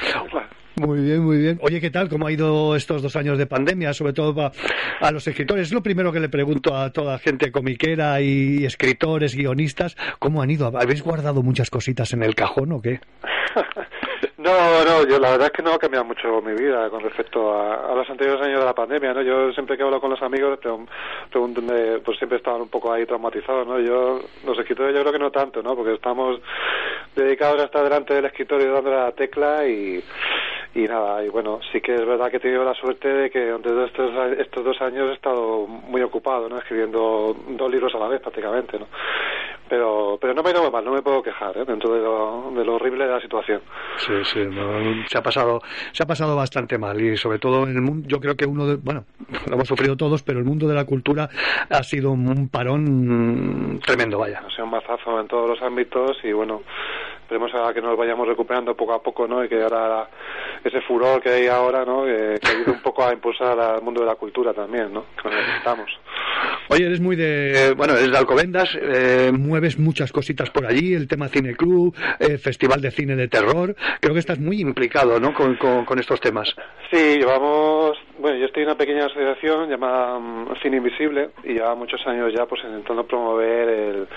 Muy bien, muy bien. Oye, ¿qué tal? ¿Cómo ha ido estos dos años de pandemia? Sobre todo a los escritores. Es lo primero que le pregunto a toda gente comiquera y escritores, guionistas. ¿Cómo han ido? ¿Habéis guardado muchas cositas en el cajón o qué? [LAUGHS] No, no, yo la verdad es que no ha cambiado mucho mi vida con respecto a, los anteriores años de la pandemia, ¿no? Yo siempre que hablo con los amigos, pues siempre estaban un poco ahí traumatizados, ¿no? Yo, los escritores yo creo que no tanto, ¿no? Porque estamos dedicados a estar delante del escritorio dando la tecla y, y nada, y bueno, sí que es verdad que he tenido la suerte de que durante estos, estos dos años he estado muy ocupado, ¿no? Escribiendo dos libros a la vez prácticamente, ¿no? pero pero no me mal, no me puedo quejar ¿eh? dentro de lo, de lo horrible de la situación. Sí, sí, no, se ha pasado se ha pasado bastante mal y sobre todo en el mundo, yo creo que uno de, bueno, [LAUGHS] lo hemos sufrido todos, pero el mundo de la cultura ha sido un parón tremendo, vaya. Ha sido un mazazo en todos los ámbitos y bueno, esperemos a que nos vayamos recuperando poco a poco, ¿no? Y que ahora ese furor que hay ahora, ¿no? Que, que ayude un poco a impulsar al mundo de la cultura también, ¿no? Que necesitamos. Oye, eres muy de, bueno, eres de Alcobendas, eh, mueves muchas cositas por allí, el tema Cine Club, eh, Festival de Cine de Terror, creo que estás muy implicado, ¿no? Con, con, con estos temas. Sí, llevamos, bueno, yo estoy en una pequeña asociación llamada um, Cine Invisible y lleva muchos años ya pues intentando promover el,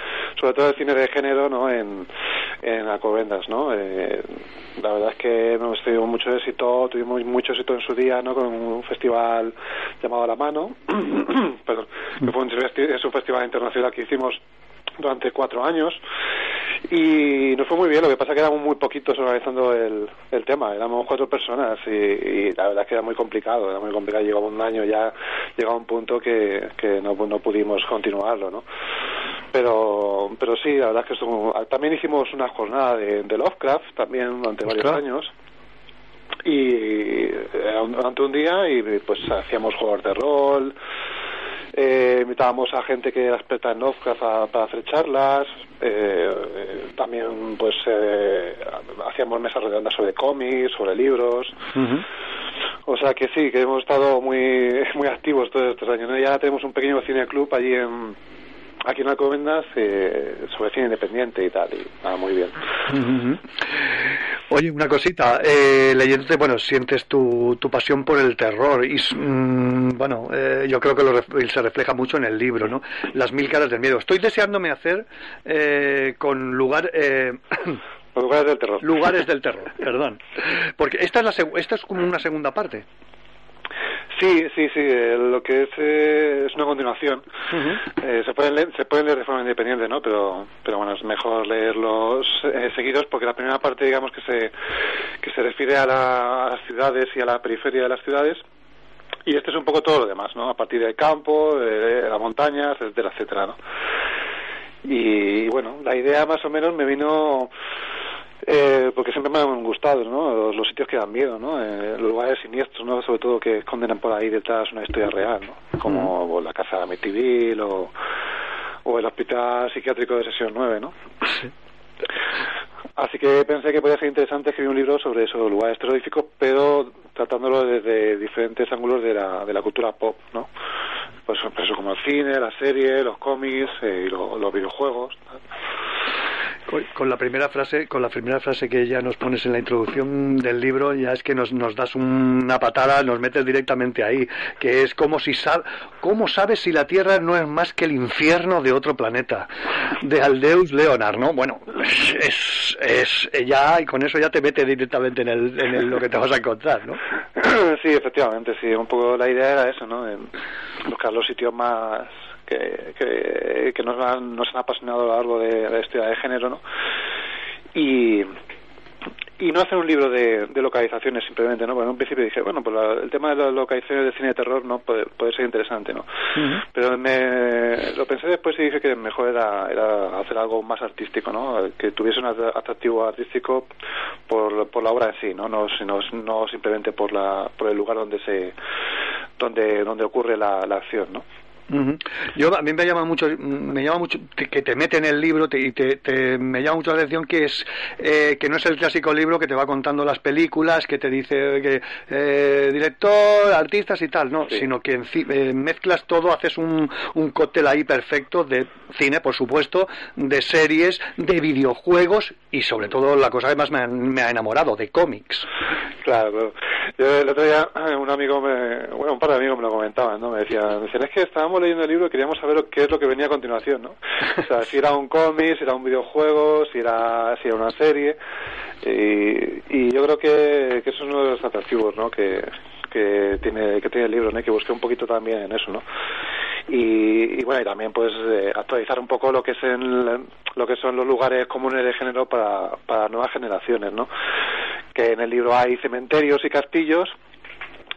sobre todo el cine de género, ¿no? En, en Alcobendas, ¿no? Eh, la verdad es que hemos tenido mucho éxito, tuvimos mucho éxito en su día, ¿no? Con un festival llamado La Mano, [CLEARS THROAT] perdón, que fue un, es un festival internacional que hicimos durante cuatro años y nos fue muy bien, lo que pasa es que éramos muy poquitos organizando el, el tema, éramos cuatro personas y, y, la verdad es que era muy complicado, era muy complicado, llegaba un año ya, llegaba un punto que, que no, no pudimos continuarlo, ¿no? Pero, pero sí, la verdad es que también hicimos una jornada de, de Lovecraft también durante varios años y un- durante un día y pues hacíamos juegos de rol eh, invitábamos a gente que era experta en Lovecraft a- para hacer charlas eh, eh, también pues eh, hacíamos mesas redondas sobre cómics sobre libros o sea que sí, que hemos estado muy [LAUGHS] muy activos todos estos años. ¿no? Ya tenemos un pequeño cine club allí en aquí en Alcobendas eh, sobre cine independiente y tal. Y nada, muy bien. Oye, una cosita, eh, leyéndote, bueno, sientes tu, tu pasión por el terror y, mm, bueno, eh, yo creo que lo se refleja mucho en el libro, ¿no? Las mil caras del miedo. Estoy deseándome hacer eh, con lugar... Eh, lugares del terror. Lugares del terror, [LAUGHS] perdón. Porque esta es, la esta es como una segunda parte. Sí, sí, sí. eh, lo que es eh, es una continuación. Eh, se pueden leer, se pueden leer de forma independiente, ¿no? Pero, pero bueno, es mejor leerlos eh, seguidos porque la primera parte, digamos que se que se refiere a, la- a las ciudades y a la periferia de las ciudades. Y este es un poco todo lo demás, ¿no? A partir del campo, de las montañas, etcétera, etcétera, ¿no? Y bueno, la idea más o menos me vino eh, porque siempre me han gustado, ¿no? Los, los sitios que dan miedo, ¿no? Eh, los lugares siniestros, ¿no? Sobre todo que esconden por ahí detrás una historia real, ¿no? Como pues, la casa de Amityville o, o el hospital psiquiátrico de sesión 9, ¿no? Así que pensé que podía ser interesante escribir un libro sobre esos lugares terroríficos, pero tratándolo desde diferentes ángulos de la, de la cultura pop, ¿no? Pues eso como el cine, la serie, los cómics eh, y lo- los videojuegos. Con la primera frase, con la primera frase que ya nos pones en la introducción del libro, ya es que nos, nos das una patada, nos metes directamente ahí, que es como si sab, cómo sabes si la Tierra no es más que el infierno de otro planeta, de Aldeus Leonard, ¿no? Bueno, es, es ya y con eso ya te mete directamente en, el, en el- lo que te vas a encontrar, ¿no? sí, efectivamente, sí. Un poco la idea era eso, ¿no? Buscar los sitios más que, que, que nos, han, nos han apasionado a lo largo de, de la historia de género, ¿no? Y, y no hacer un libro de, de localizaciones simplemente, ¿no? Porque en un principio dije, bueno, pues la- el tema de las localizaciones de cine de terror no puede, puede ser interesante, ¿no? Pero me, lo pensé después y dije que mejor era, era hacer algo más artístico, ¿no? Que tuviese un at- atractivo artístico por, por la obra en sí, ¿no? No, sino, no simplemente por, la, por el lugar donde se donde, donde ocurre la, la acción, ¿no? Ujú. Yo a mí me llama mucho, me llama mucho que te mete en el libro te- y te, te- me llama mucho la atención que es eh, que no es el clásico libro que te va contando las películas, que te dice que eh, director, artistas y tal, no, sino que enci- eh, mezclas todo, haces un, un cóctel ahí perfecto de cine, por supuesto, de series, de videojuegos y sobre todo la cosa que más me ha, me ha enamorado, de cómics. Claro, claro. Yo el otro día eh, un amigo, me, bueno, un par de amigos me lo comentaban, ¿no? Me decían, me decían, es que estábamos leyendo el libro y queríamos saber qué es lo que venía a continuación, ¿no? O sea, si era un cómic, si era un videojuego, si era, si era una serie. Y, y yo creo que, que eso es uno de los atractivos, ¿no? Que, que tiene que tiene el libro, ¿no? Que busqué un poquito también en eso, ¿no? Y, y bueno, y también pues eh, actualizar un poco lo que es en, lo que son los lugares comunes de género para, para nuevas generaciones, ¿no? Que en el libro hay cementerios y castillos,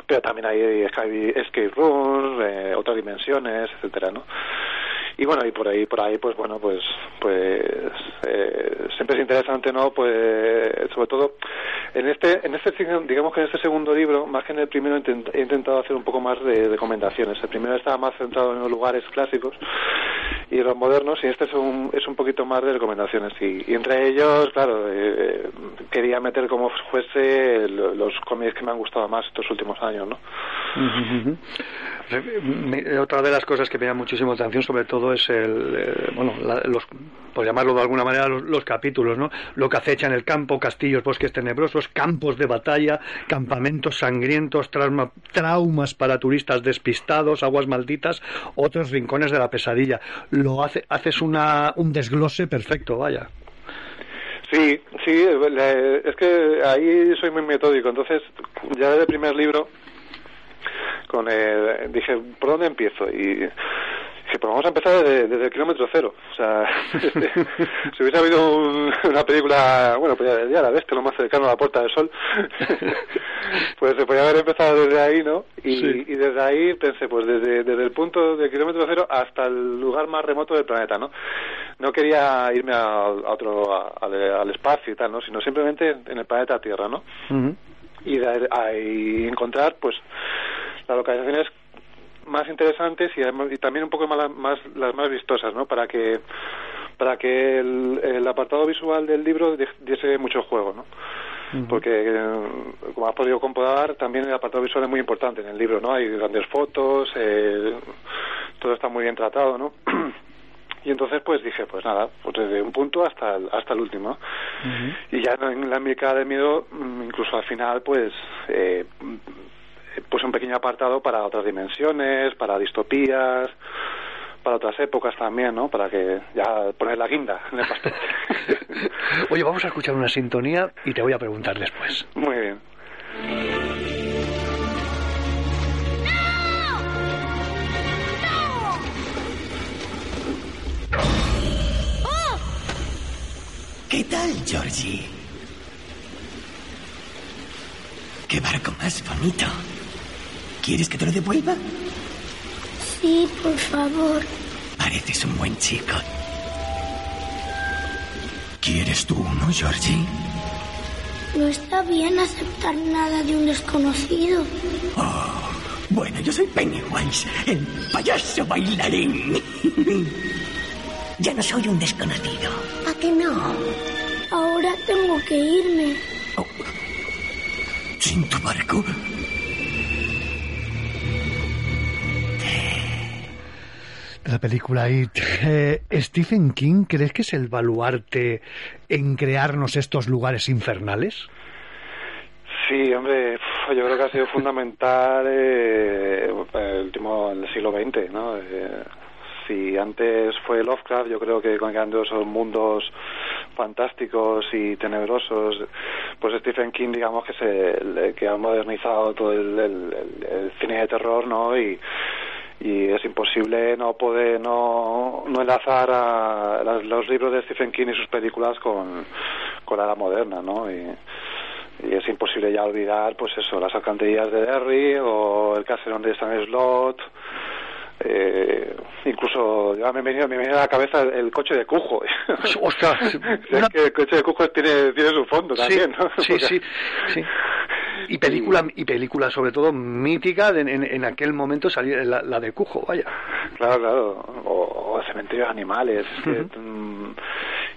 pero también hay escape, escape rooms, eh, otras dimensiones, etcétera, ¿no? Y bueno y por ahí por ahí pues bueno pues pues eh, siempre es interesante no pues sobre todo en este en este digamos que en este segundo libro más que en el primero he intentado hacer un poco más de recomendaciones. El primero estaba más centrado en los lugares clásicos y los modernos y este es un, es un poquito más de recomendaciones. Y, entre ellos claro eh, quería meter como fuese los cómics que me han gustado más estos últimos años no otra de las cosas que me llama muchísimo atención sobre todo es el eh, bueno los por llamarlo de alguna manera los, capítulos no lo que acecha en el campo castillos bosques tenebrosos campos de batalla campamentos sangrientos traumas para turistas despistados aguas malditas otros rincones de la pesadilla lo hace haces una un desglose perfecto vaya Sí, sí, es que ahí soy muy metódico. Entonces, ya desde el primer libro con el, dije, ¿por dónde empiezo? Y dije, pues vamos a empezar desde, el kilómetro cero. O sea, [LAUGHS] si hubiese habido una película, bueno, pues ya, la ves, que lo más cercano a la Puerta del Sol, [LAUGHS] pues se podía haber empezado desde ahí, ¿no? Y, desde ahí pensé, pues desde, desde el punto del kilómetro cero hasta el lugar más remoto del planeta, ¿no? No quería irme a, otro, al, espacio y tal, ¿no? Sino simplemente en el planeta Tierra, ¿no? Y de ahí encontrar, pues, las localizaciones más interesantes y, también un poco más, las más vistosas, ¿no? Para que para que el, apartado visual del libro diese mucho juego, ¿no? Porque, como has podido comprobar, también el apartado visual es muy importante en el libro, ¿no? Hay grandes fotos, eh, todo está muy bien tratado, ¿no? [CLEARS THROAT] y entonces pues dije pues nada pues desde un punto hasta el, hasta el último y ya en la mirada del miedo mm, incluso al final pues eh, pues un pequeño apartado para otras dimensiones, para distopías, para otras épocas también, ¿no? Para que ya poner la guinda en el pastel. [LAUGHS] Oye, vamos a escuchar una sintonía y te voy a preguntar después. Muy bien. ¿Qué tal, Georgie? ¿Qué barco más bonito? ¿Quieres que te lo devuelva? Sí, por favor. Pareces un buen chico. ¿Quieres tú uno, Georgie? No está bien aceptar nada de un desconocido. Oh, bueno, yo soy Pennywise, el payaso bailarín. [LAUGHS] ya no soy un desconocido. ¿A qué no? Ahora tengo que irme. Oh, ¿Sin tu barco? La película It. Eh, ¿Stephen King crees que es el baluarte en crearnos estos lugares infernales? Sí, hombre, yo creo que ha sido fundamental [LAUGHS] eh, el último el siglo XX, ¿no? Eh, si antes fue Lovecraft, yo creo que con esos mundos fantásticos y tenebrosos, pues Stephen King, digamos que se que ha modernizado todo el, el cine de terror, ¿no? Y y es imposible no poder no, no enlazar a los libros de Stephen King y sus películas con, con la edad moderna, ¿no? Y, es imposible ya olvidar, pues eso, las alcantarillas de Derry o el caserón de Stan Slot, eh, incluso ya me venía, me venía a la cabeza el, coche de Cujo. Ostras, [LAUGHS] es que el coche de Cujo tiene, tiene su fondo también, ¿no? Sí, [LAUGHS] sí, sí. Y película y película sobre todo mítica en, en, aquel momento salir la, de Cujo vaya. Claro claro. O, cementerios animales mm,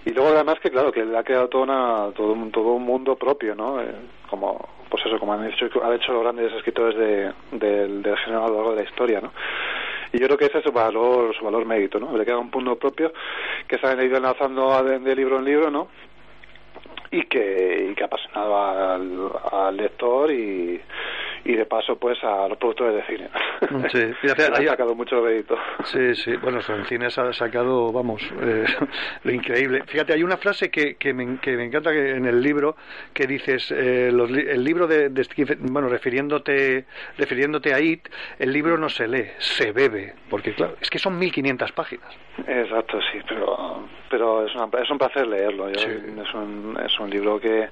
y luego además que claro que le ha creado todo una todo un todo un mundo propio no eh, como pues eso como han hecho han hecho los grandes escritores de, del, del género a lo largo de la historia no y yo creo que ese es su valor su valor mérito no le queda un punto propio que se han ido enlazando de libro en libro no y que, y que ha apasionado al lector y, y de paso pues a los productores de cine. Sí, [LAUGHS] fíjate, ha sacado mucho crédito. Sí, sí, bueno, en cine se ha sacado, vamos, eh, [LAUGHS] lo increíble. Fíjate, hay una frase que, que, me, que me encanta que en el libro que dices, eh, los, el libro de, de, bueno, refiriéndote, refiriéndote a IT, el libro no se lee, se bebe, porque claro, es que son 1500 páginas. Exacto, sí, pero, pero es, es un placer leerlo. Es, un, es un libro que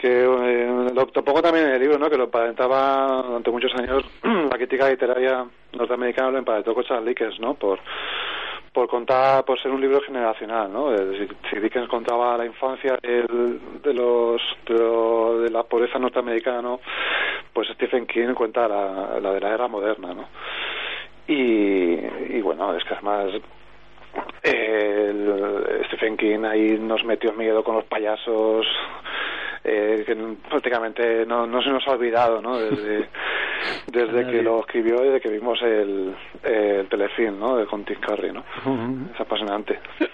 que eh, lo tampoco también en el libro, ¿no? Que lo emparentaba durante muchos años [CLEARS THROAT] la crítica literaria norteamericana lo emparentó con Charles Dickens, ¿no? Por por contar, por ser un libro generacional, ¿no? Si, si Dickens contaba la infancia de los de, de, la pobreza norteamericana, ¿no? Pues Stephen King cuenta la, la de la era moderna, ¿no? Y, y bueno, es que además el Stephen King ahí nos metió miedo con los payasos eh, que prácticamente no, no se nos ha olvidado ¿no? [LAUGHS] desde, desde que lo escribió y desde que vimos el, el telefilm ¿no? de con Tim Curry ¿no? es apasionante. [LAUGHS]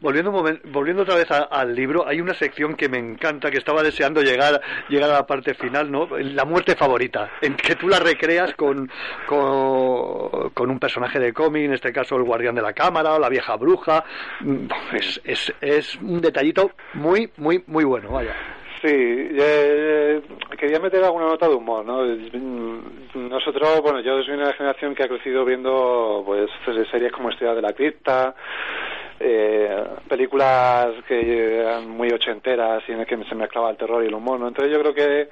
Volviendo un momento, volviendo otra vez a, al libro hay una sección que me encanta que estaba deseando llegar llegar a la parte final no la muerte favorita en que tú la recreas con con, con un personaje de cómic en este caso el guardián de la cámara o la vieja bruja. Es, es, es un detallito muy muy muy bueno vaya Sí, eh, quería meter alguna nota de humor, ¿no? Nosotros, bueno, yo soy una generación que ha crecido viendo, pues, series como Estrella de la Cripta, eh, películas que eran muy ochenteras y en el que se mezclaba el terror y el humor, ¿no? Entonces yo creo que,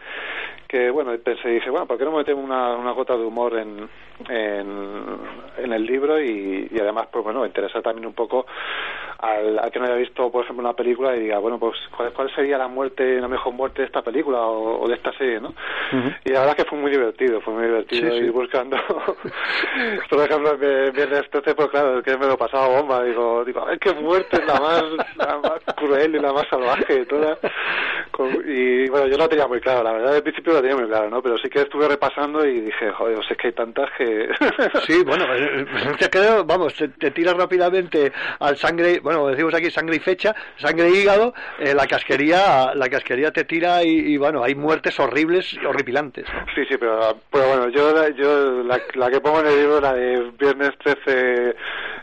que bueno, pensé, dije, bueno, ¿por qué no metemos una, una gota de humor en, en, en el libro? Y, y además, pues bueno, interesar también un poco al, al, que no haya visto, por ejemplo, una película y diga, bueno, pues ¿cuál, cuál sería la muerte, la mejor muerte de esta película o, o de esta serie, ¿no? Uh -huh. Y la verdad es que fue muy divertido, fue muy divertido sí, ir sí. buscando, [LAUGHS] por ejemplo, en Viernes 13, pues claro, que me lo pasaba bomba, digo, digo, a ver qué muerte es la más, la más cruel y la más salvaje y toda. Y bueno, yo lo tenía muy claro, la verdad, al principio lo tenía muy claro, ¿no? Pero sí que estuve repasando y dije, joder, es que hay tantas que... sí, bueno, te creo, vamos, te, te tiras rápidamente al sangre, bueno, decimos aquí sangre y fecha, sangre y hígado, eh, la casquería, la casquería te tira y, y, bueno, hay muertes horribles y horripilantes. ¿no? Sí, sí, pero, pero bueno, yo, yo la, la, que pongo en el libro, la de Viernes 13,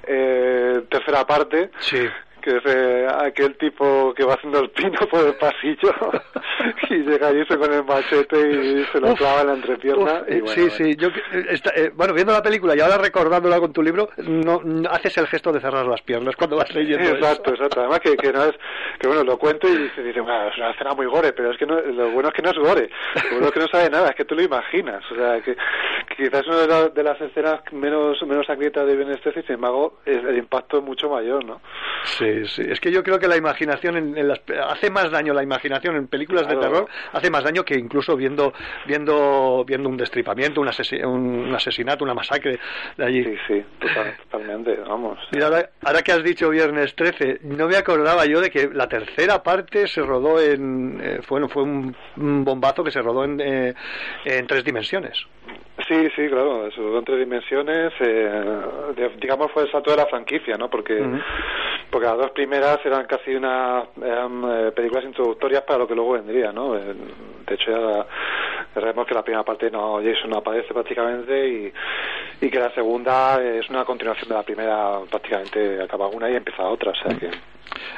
eh, tercera parte, sí que es eh, aquel tipo que va haciendo el pino por el pasillo [LAUGHS] y llega allí con el machete y se lo clava en la entrepierna. Uf, y bueno, sí, sí, yo, está, eh, bueno, viendo la película y ahora recordándola con tu libro, no, no, haces el gesto de cerrar las piernas cuando vas leyendo Exacto, eso. exacto. Además que, que no es, que bueno, lo cuento y se dice, bueno, es una escena muy gore, pero es que no, lo bueno es que no es gore, lo bueno es que no sabe nada, es que tú lo imaginas. O sea, que, que quizás es una de, la, de, las escenas menos, menos sangrientas de Benestés y sin embargo el impacto es mucho mayor, ¿no? Sí, sí, es que yo creo que la imaginación en, en las, hace más daño la imaginación en películas claro. de terror hace más daño que incluso viendo viendo viendo un destripamiento un, asesin, un asesinato una masacre de allí. Sí sí total, totalmente vamos. Mira, ahora, ahora, que has dicho viernes 13 no me acordaba yo de que la tercera parte se rodó en eh, bueno fue un, un, bombazo que se rodó en, eh, en tres dimensiones Sí, sí, claro, eso, en tres dimensiones, eh, digamos fue el salto de la franquicia, ¿no? Porque, uh -huh. porque las dos primeras eran casi una, eran eh, películas introductorias para lo que luego vendría, ¿no? Eh, de hecho ya sabemos que la primera parte no, Jason no aparece prácticamente y, y que la segunda es una continuación de la primera, prácticamente acaba una y empieza otra, o sea que...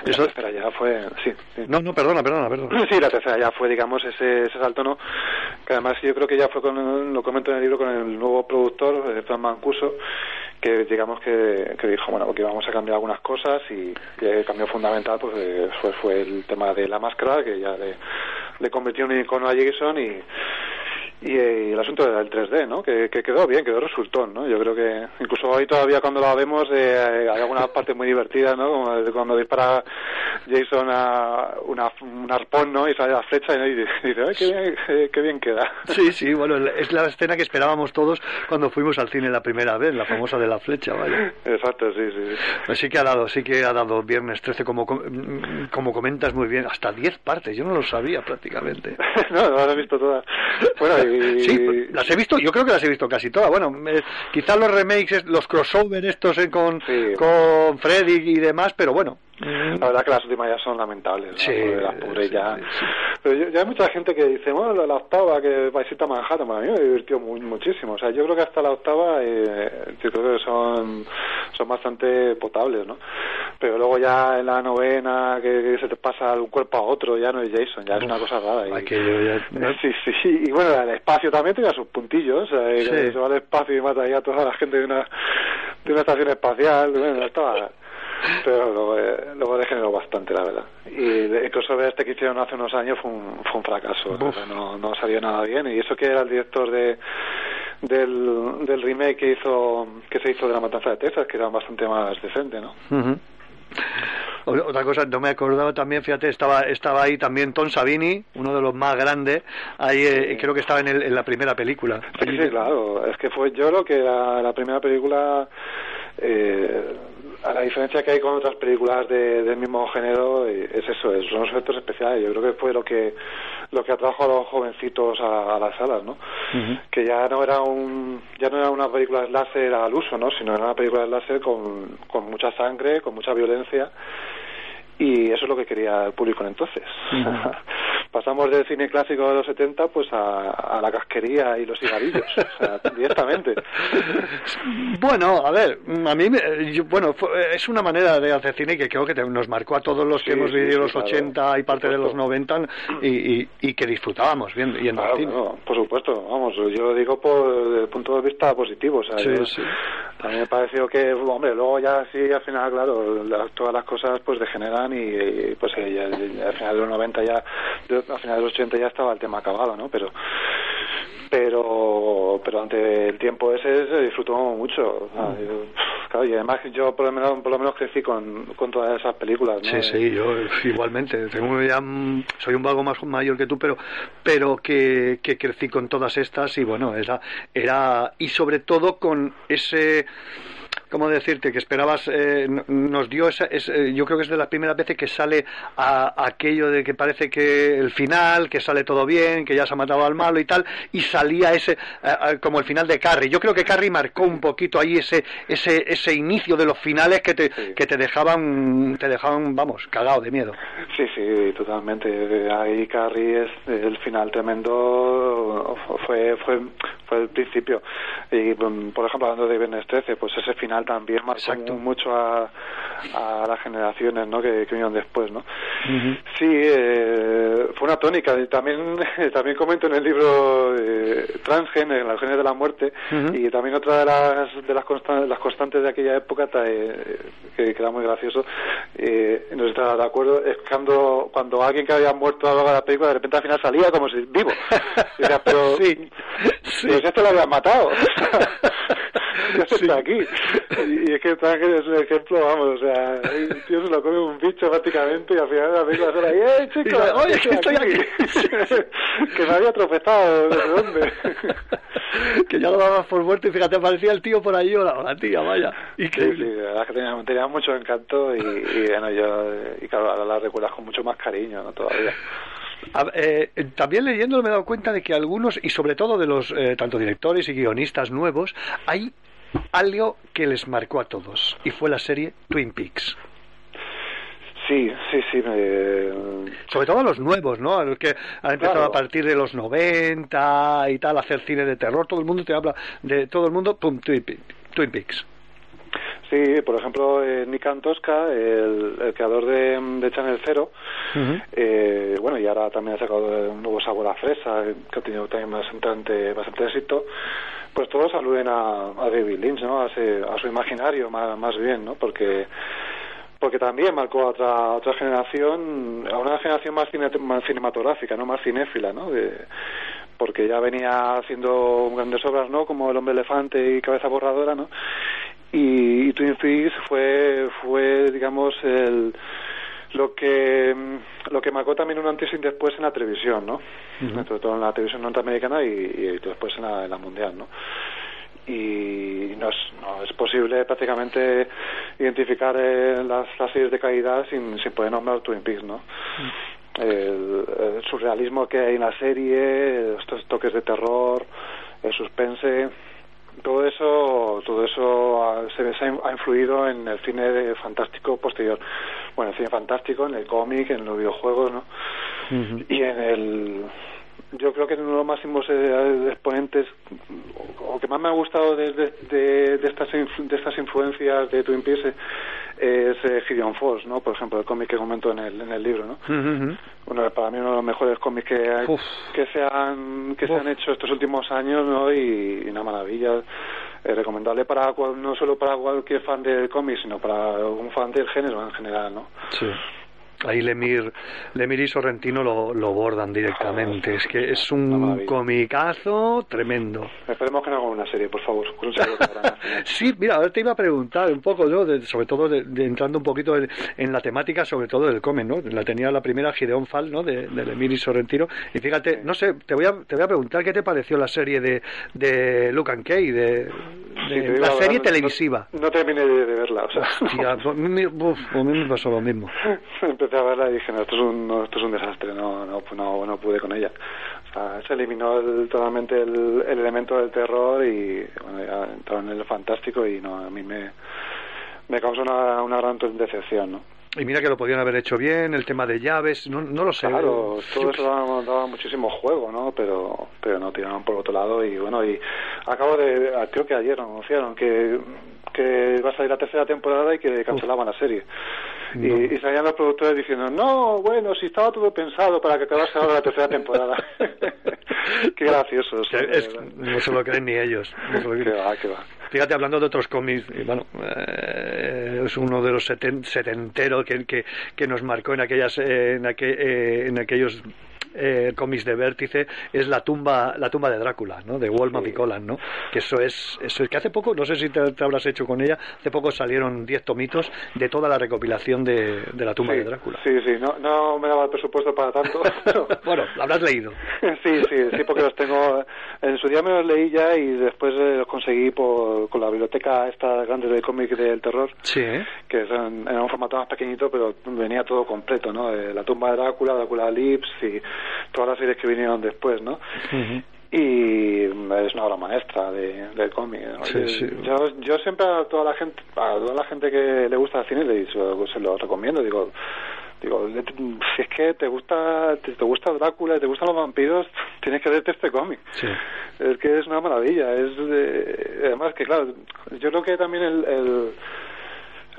Eso... La tercera ya fue, sí, sí, No, no, perdona, perdona, perdona. Sí, la tercera ya fue, digamos, ese, ese salto, ¿no? Que además yo creo que ya fue con, lo comento en el libro, con el nuevo productor, Fran Mancuso, que digamos que, que dijo, bueno, porque vamos a cambiar algunas cosas y, y el cambio fundamental pues fue, fue el tema de la máscara, que ya le, le convirtió en un icono a Jason y y, y, el asunto del 3D, ¿no? Que, que, quedó bien, quedó resultón, ¿no? Yo creo que incluso hoy todavía cuando lo vemos eh, hay alguna parte muy divertida, ¿no? Como cuando dispara Jason a una, un arpón, ¿no? Y sale la flecha y, dice, [LAUGHS] ¡ay, qué bien, eh, qué bien queda! [LAUGHS] Sí, sí, bueno, es la escena que esperábamos todos cuando fuimos al cine la primera vez, la famosa de la flecha, ¿vale? Exacto, sí, sí. Pues sí que ha dado, sí que ha dado Viernes 13, como, como comentas muy bien, hasta 10 partes, yo no lo sabía prácticamente. [LAUGHS] no, no las he visto todas. Bueno, Sí, las he visto, yo creo que las he visto casi todas. Bueno, eh, quizás los remakes, los crossover estos eh, con, sí. con Freddy y demás, pero bueno. La verdad que las últimas ya son lamentables, ¿no? sí, las pobres ya. Sí, Pero yo, ya hay mucha gente que dice, bueno, la, la octava que visita Manhattan, bueno, a mí me divirtió muy, muchísimo. O sea, yo creo que hasta la octava, eh, yo creo que son, son bastante potables, ¿no? Pero luego ya en la novena, que, que se te pasa de un cuerpo a otro, ya no es Jason, ya es una cosa rara. Y, ya... [LAUGHS] Sí, sí, y bueno, el espacio también tenía sus puntillos, sí. se va al espacio y mata ahí a toda la gente de una, de una estación espacial, bueno, estaba pero luego, eh, luego degeneró bastante, la verdad. Y el crossover este que hicieron hace unos años fue un, fue un fracaso, no, no salió nada bien. Y eso que era el director de, del, del remake que hizo que se hizo de la matanza de Texas, que era bastante más decente, ¿no? Otra cosa, no me acordaba también, fíjate, estaba estaba ahí también Tom Savini, uno de los más grandes, ahí eh, creo que estaba en, el, en la primera película. Sí, sí, claro, es que fue yo lo que la, la primera película, eh, a la diferencia que hay con otras películas de, del mismo género, es eso, es, son los efectos especiales. Yo creo que fue lo que lo que atrajo a los jovencitos a, a las salas, ¿no? Que ya no era un ya no era una película de láser al uso, ¿no? Sino era una película de láser con, con mucha sangre, con mucha violencia y eso es lo que quería el público en entonces. [LAUGHS] Pasamos del cine clásico de los 70 pues a, a la casquería y los cigarrillos, o sea, [LAUGHS] directamente. Bueno, a ver, a mí, me- yo- bueno, fue- es una manera de hacer cine que creo que te- nos marcó a todos los que hemos vivido sí, los claro. 80 y parte de los 90 y, y, y que disfrutábamos yendo al Claro, cine. no, por supuesto, vamos, yo lo digo por desde el punto de vista positivo, o sea, Sí, yo- mí me pareció que, hombre, luego ya sí, al final, claro, las- todas las cosas pues degeneran y, y, pues eh, ya, ya al final de los 90 ya, al final de los 80 ya estaba el tema acabado, ¿no? Pero pero pero ante el tiempo ese se disfrutó mucho. yo- claro, y además yo por lo menos, por lo menos crecí con, con todas esas películas, ¿no? Sí, sí, yo igualmente. Tengo ya, mm, soy un vago más mayor que tú, pero, pero que, que crecí con todas estas y bueno, era, era y sobre todo con ese ¿Cómo decirte? Que esperabas, eh, nos dio esa, es, eh, yo creo que es de las primeras veces que sale a, aquello de que parece que el final, que sale todo bien, que ya se ha matado al malo y tal, y salía ese, eh, eh, como el final de Carrie. Yo creo que Carrie marcó un poquito ahí ese, ese, ese inicio de los finales que te, que te dejaban, te dejaban, vamos, cagado de miedo. Sí, sí, totalmente. Ahí Carrie es el final tremendo fue fue fue el principio. Y mm, por ejemplo hablando de Viernes 13, pues ese final también marcó mu- mucho a, a las generaciones, ¿no? Que, que vinieron después, ¿no? Sí, eh, fue una tónica. Y también [LAUGHS] también comento en el libro eh, Transgen, en los genes de la muerte, y también otra de las de las constantes, las constantes de aquella época eh, que, que era muy gracioso, eh, no sé si estarás de acuerdo, es cuando cuando alguien que había muerto a lo largo de la película de repente al final salía como si vivo. [LAUGHS] Y decía, pero, pero si esto lo habían matado. [LAUGHS] Ya está aquí. Y, y es que Transgen es un ejemplo, vamos, o sea, el tío se lo come un bicho prácticamente y al final la película ahí, ¡eh, chicos! Y, "Oye, que estoy [LAUGHS] que me había tropezado, ¿de dónde? [LAUGHS] que ya lo dabas por muerto y fíjate, aparecía el tío por ahí o la, tía, vaya. Sí, Increíble. sí, la verdad es que tenía, tenía mucho encanto y, y, bueno, yo, y claro, ahora la recuerdas con mucho más cariño, ¿no? Todavía. A- eh, también leyéndolo me he dado cuenta de que algunos, y sobre todo de los eh, tanto directores y guionistas nuevos, hay algo que les marcó a todos, y fue la serie Twin Peaks. Sí, sí, sí. Me... Sobre todo a los nuevos, ¿no? A los que han empezado Claro. a partir de los 90 y tal, a hacer cine de terror. Todo el mundo te habla de todo el mundo, pum, Twin Peaks. Sí, por ejemplo, eh, Nick Antosca, el, el creador de, de Channel Zero, eh, bueno, y ahora también ha sacado un nuevo sabor a fresa, que ha tenido también bastante, bastante éxito, pues todos aluden a, a David Lynch, ¿no? A, ese- a su imaginario más, más bien, ¿no? Porque porque también marcó a otra, a otra generación, a una generación más, cine- más cinematográfica, no más cinéfila, ¿no? De- porque ya venía haciendo grandes obras, ¿no? Como El hombre elefante y Cabeza borradora, ¿no? Y, y Twin Peaks fue, fue digamos, el, lo que mm, lo que marcó también un antes y después en la televisión, ¿no? Sobre todo en la televisión norteamericana y, y después en la, en la mundial, ¿no? y no es, no es posible prácticamente identificar eh, las, las series de calidad sin, sin poder nombrar Twin Peaks, ¿no? El, el surrealismo que hay en la serie, estos toques de terror, el suspense, todo eso, todo eso ha, se, ha influido en el cine de fantástico posterior. Bueno, el cine fantástico, en el cómic, en los videojuegos, ¿no? y en el yo creo que uno de los máximos eh, exponentes o, o que más me ha gustado de, de, de- de estas de estas influencias de Twin Peaks eh, es eh, Gideon Falls no por ejemplo el cómic que comento en el en el libro no bueno para mí uno de los mejores cómics que hay- que se han que se han hecho estos últimos años no y, y una maravilla recomendable para cual- no solo para cualquier fan del cómic sino para un fan del género en general no Sí. Ahí Lemir, Lemir y Sorrentino lo, lo bordan directamente. Es que es un comicazo tremendo. Esperemos que no hagan una serie, por favor. [LAUGHS] sí, mira, ahora te iba a preguntar un poco, ¿no? sobre todo de, entrando un poquito en, la temática, sobre todo del cómic, ¿no? La tenía la primera Gideon Fall, ¿no? De, de Lemir y Sorrentino. Y fíjate, no sé, te voy a, te voy a preguntar qué te pareció la serie de, de Luke and Kay, de, la serie televisiva. No, terminé de, verla, o sea. Hostia, pues, a mí me pasó lo mismo. [LAUGHS] Empecé a verla y dije, no, esto es un, esto es un desastre, no, no, no, no pude con ella. O sea, se eliminó totalmente el, el, elemento del terror y bueno, ya entró en el fantástico y no, a mí me, me causó una, una gran decepción, ¿no? Y mira que lo podían haber hecho bien, el tema de llaves, no, no lo sé. Claro, todo eso daba, muchísimo juego, ¿no? Pero, pero no tiraron por otro lado y bueno, y acabo de, creo que ayer anunciaron que, que va a salir la tercera temporada y que cancelaban la serie. Y, salían los productores diciendo, no, bueno, si estaba todo pensado para que acabase ahora la tercera temporada. [LAUGHS] Qué gracioso. no se lo creen ni ellos. Fíjate, hablando de otros cómics, bueno, eh, es uno de los setenteros que, que, que, nos marcó en, aquellas, en, eh, en aquellos eh, cómics de Vértice es la tumba la tumba de Drácula, ¿no? De Walma sí. ¿no? Que eso es eso es que hace poco, no sé si te, habrás hecho con ella, hace poco salieron 10 tomitos de toda la recopilación de, de la tumba de Drácula. Sí, sí, no, no me daba el presupuesto para tanto. [LAUGHS] bueno, lo habrás leído. [LAUGHS] sí, sí, sí, porque los tengo en su día me los leí ya y después eh, los conseguí por, con la biblioteca esta grande de cómic del terror. Sí. Que es en, un formato más pequeñito, pero venía todo completo, ¿no? Eh, la tumba de Drácula, Drácula Lips y todas las series que vinieron después, ¿no? y es una obra maestra de, del cómic Yo, yo siempre a toda la gente a toda la gente que le gusta el cine le, se lo recomiendo. Digo digo si es que te gusta te, gusta Drácula y te gustan los vampiros [LAUGHS] tienes que verte este cómic. Es que es una maravilla es de, además que claro yo creo que también el el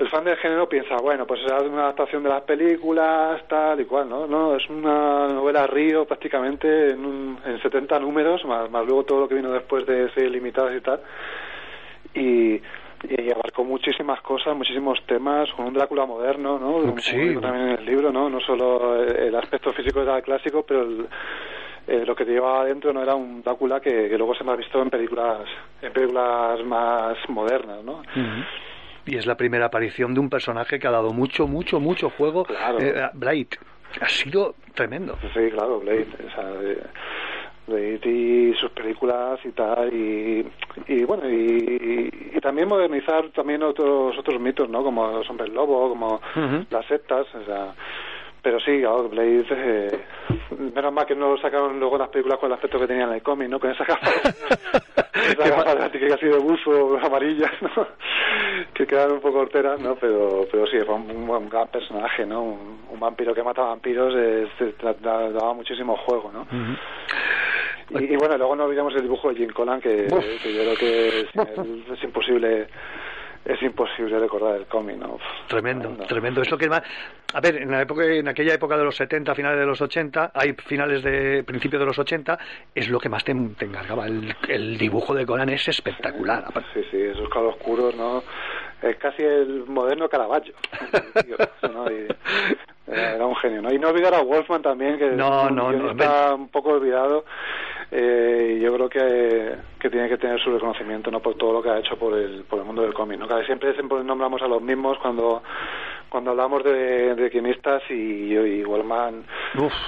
fan del género piensa, bueno, pues es una adaptación de las películas, tal y cual, ¿no? No, es una novela río prácticamente en, en 70 números, más, más luego todo lo que vino después de ser limitadas y tal. Y, y abarcó muchísimas cosas, muchísimos temas, con un Drácula moderno, ¿no? Sí. También en el libro, ¿no? No solo el aspecto físico era clásico, pero eh, lo que te llevaba adentro no era un Drácula que, luego se me ha visto en películas en películas más modernas, ¿no? Y es la primera aparición de un personaje que ha dado mucho, mucho, mucho juego. Eh, Blade. Ha sido tremendo. Sí, claro, Blade. Blade y sus películas y tal y, y bueno y, y, también modernizar también otros otros mitos no como los hombres lobo como las sectas o sea pero sí, Blade, eh, menos mal que no sacaron luego las películas con el aspecto que tenían en el cómic, ¿no? Con esa capa, [LAUGHS] esa capa que ha sido de buzo amarillas, [LAUGHS] ¿no? que quedan un poco horteras, ¿no? Pero, pero sí, fue un, gran personaje, ¿no? Un, vampiro que mata vampiros, eh, daba muchísimo juego, ¿no? y, bueno, luego no olvidamos el dibujo de Jim Collan, que, que yo creo que es imposible es imposible recordar el cómic, ¿no? Tremendo, tremendo. Es lo que más... A ver, en, la época, en aquella época de los 70, finales de los 80, hay finales de principios de los 80, es lo que más te, encargaba. El, dibujo de Conan es espectacular. Sí, sí, esos oscuros, ¿no? Es casi el moderno Caravaggio. [LAUGHS] era un genio, ¿no? Y no olvidar a Wolfman también, que no, no, no, está un poco olvidado eh, yo creo que, que, tiene que tener su reconocimiento no por todo lo que ha hecho por el, por el mundo del cómic. ¿no? Cada siempre, siempre nombramos a los mismos cuando cuando hablamos de, de quimistas y, y Wellman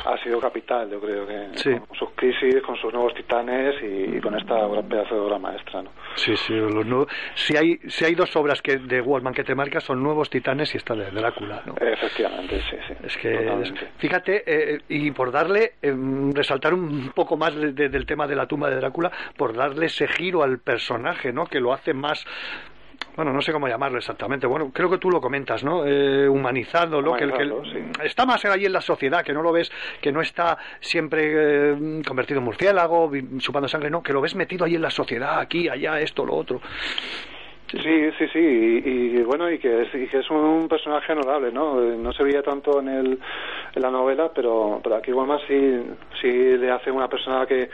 ha sido capital, yo creo que con sus crisis, con sus nuevos titanes y, con esta obra, pedazo de obra maestra. ¿no? Sí, sí, los nuevos, si, hay, si hay dos obras que de Wellman que te marcas son Nuevos Titanes y esta de Drácula. ¿no? Efectivamente, sí, sí. Es que, fíjate, eh, y por darle, eh, resaltar un poco más del tema de la tumba de Drácula, por darle ese giro al personaje, ¿no? que lo hace más bueno, no sé cómo llamarlo exactamente. Bueno, creo que tú lo comentas, ¿no? Eh, humanizado, lo que, está más ahí en la sociedad, que no lo ves, que no está siempre eh, convertido en murciélago, chupando sangre, no, que lo ves metido ahí en la sociedad, aquí, allá, esto, lo otro. Sí, sí, sí, y, bueno, y que, es, y que es un personaje honorable, ¿no? No se veía tanto en, el, en la novela, pero, pero aquí más sí, sí le hace una persona que,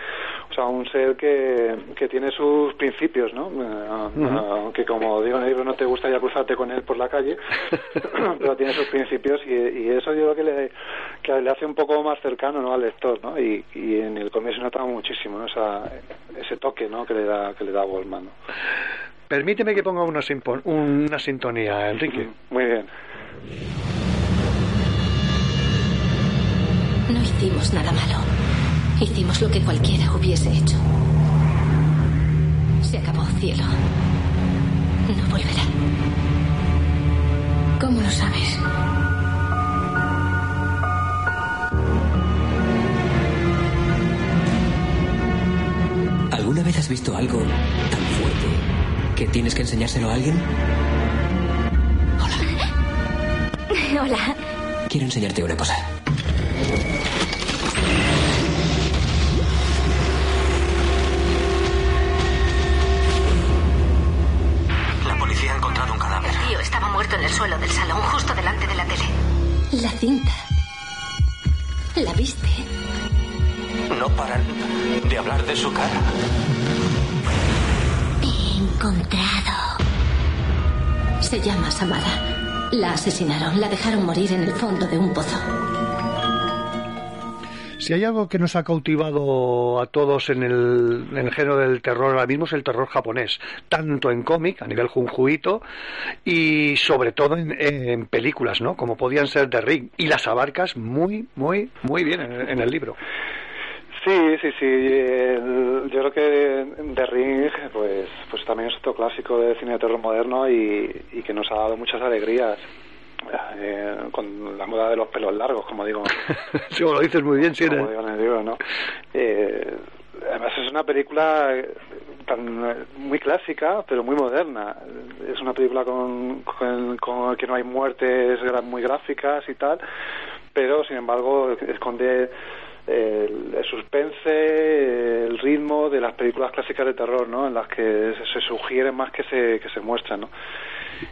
o sea, un ser que, que tiene sus principios, ¿no? Eh, aunque como digo en el libro no te gustaría cruzarte con él por la calle, [LAUGHS] pero tiene sus principios y, y, eso yo creo que le, que le hace un poco más cercano ¿no? al lector, ¿no? Y, y en el cómic se nota muchísimo, ¿no? ese toque, ¿no? Que le da, que le da Wallman, ¿no? Permíteme que ponga una, una sintonía, Enrique. Muy bien. No hicimos nada malo. Hicimos lo que cualquiera hubiese hecho. Se acabó, cielo. No volverá. ¿Cómo lo sabes? ¿Alguna vez has visto algo tan que tienes que enseñárselo a alguien? Hola. [LAUGHS] Hola. Quiero enseñarte una cosa. La policía ha encontrado un cadáver. El tío estaba muerto en el suelo del salón, justo delante de la tele. La cinta. ¿La viste? No paran de hablar de su cara. Encontrado. Se llama Samara. La asesinaron, la dejaron morir en el fondo de un pozo. Si hay algo que nos ha cautivado a todos en el, género del terror ahora mismo es el terror japonés, tanto en cómic, a nivel junjuito, y sobre todo en, en, películas, ¿no? Como podían ser The Ring, y las abarcas muy, muy, muy bien en, en el libro. Sí, sí, sí. El, yo creo que The Ring, pues, pues también es otro clásico de cine de terror moderno y, y que nos ha dado muchas alegrías. Eh, con la moda de los pelos largos, como digo. [LAUGHS] sí, lo dices muy bien, sí. Como digo en el libro, ¿no? Eh, además es una película tan muy clásica, pero muy moderna. Es una película con, con, con que no hay muertes muy gráficas y tal, pero sin embargo esconde el, el, suspense, el ritmo de las películas clásicas de terror, ¿no? En las que se, se sugieren más que se, que se muestran, ¿no?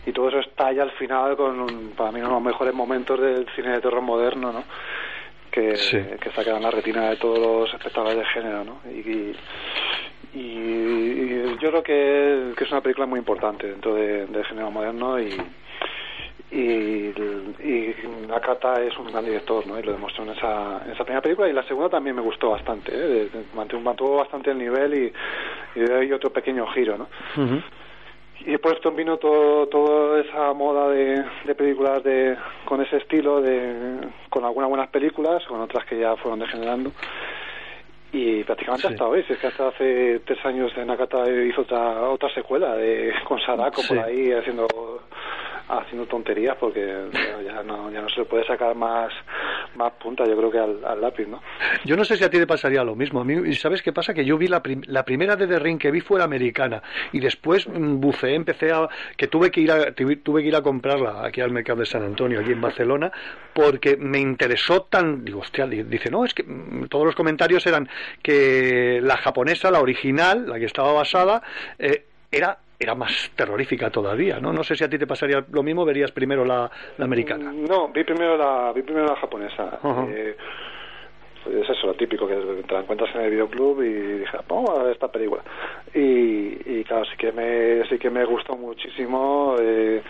Y todo eso estalla al final con, para mí, uno de los mejores momentos del cine de terror moderno, ¿no? Que, Sí. que se ha quedado en la retina de todos los espectadores de género, ¿no? Y, y, y yo creo que, que es una película muy importante dentro de- del género moderno y, y, y Nakata es un gran director, ¿no? Y lo demostró en esa, en esa primera película y la segunda también me gustó bastante, ¿eh? Mantuvo, mantuvo bastante el nivel y, y de ahí otro pequeño giro, ¿no? Y después vino todo, toda esa moda de, de películas de, con ese estilo, de, con algunas buenas películas, con otras que ya fueron degenerando. Y prácticamente Sí. hasta hoy, si es que hasta hace tres años de Nakata hizo otra, otra secuela de, con Sadako por ahí haciendo haciendo tonterías porque ya- no, ya no se le puede sacar más más punta yo creo que al, al lápiz ¿no? Yo no sé si a ti te pasaría lo mismo. A mí, ¿y ¿sabes qué pasa? Que yo vi la, prim- la primera de The Ring que vi fue la americana y después mm, buceé, empecé a que tuve que ir a tuve que ir a comprarla aquí al mercado de San Antonio, aquí en Barcelona, porque me interesó tan, digo, hostia, di- dice, no, es que mm, todos los comentarios eran que la japonesa, la original, la que estaba basada, eh, era era más terrorífica todavía, ¿no? No sé si a ti te pasaría lo mismo, verías primero la, la americana. No, vi primero la, vi primero la japonesa. Eh, pues es eso, lo típico, que te la encuentras en el videoclub y dije, vamos a ver esta película. Y, y claro, sí que me, sí que me gustó muchísimo. Eh,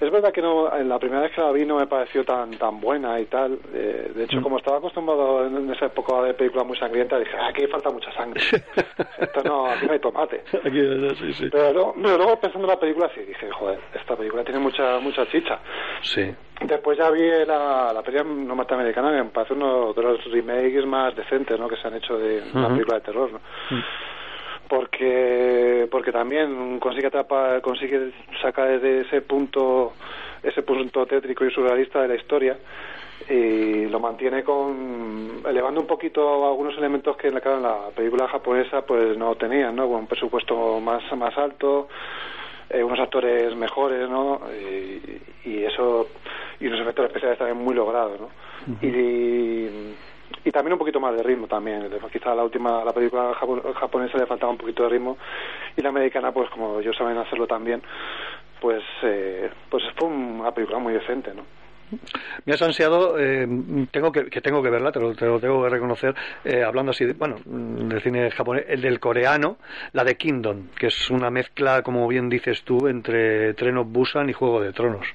es verdad que no, en la primera vez que la vi no me pareció tan tan buena y tal. Eh, de hecho, como estaba acostumbrado en, esa época de películas muy sangrientas, dije, "Ah, aquí falta mucha sangre. [LAUGHS] Esto no, aquí no hay tomate. [LAUGHS] Aquí, sí, sí. Pero, luego- pero luego pensando en la película, sí dije, joder, esta película tiene mucha mucha chicha. Sí. Después ya vi la, la película no norteamericana, que me parece uno de los remakes más decentes ¿no? que se han hecho de una película de terror. ¿no? Porque porque también consigue atrapar, consigue sacar de ese punto ese punto tétrico y surrealista de la historia y lo mantiene con elevando un poquito algunos elementos que claro, en la película japonesa pues no tenían, ¿no? Con un presupuesto más más alto, eh, unos actores mejores, ¿no? Y, y eso y unos efectos especiales también muy logrados, ¿no? y, y también un poquito más de ritmo también. Quizá la última, la película japo- japonesa le faltaba un poquito de ritmo y la americana, pues como ellos saben hacerlo también, pues eh, pues fue una película muy decente, ¿no? Me has ansiado, eh, tengo que, que, tengo que verla, te lo, tengo que reconocer, eh, hablando así, de, bueno, del cine japonés, el del coreano, la de Kingdom, que es una mezcla, como bien dices tú, entre Tren of Busan y Juego de Tronos.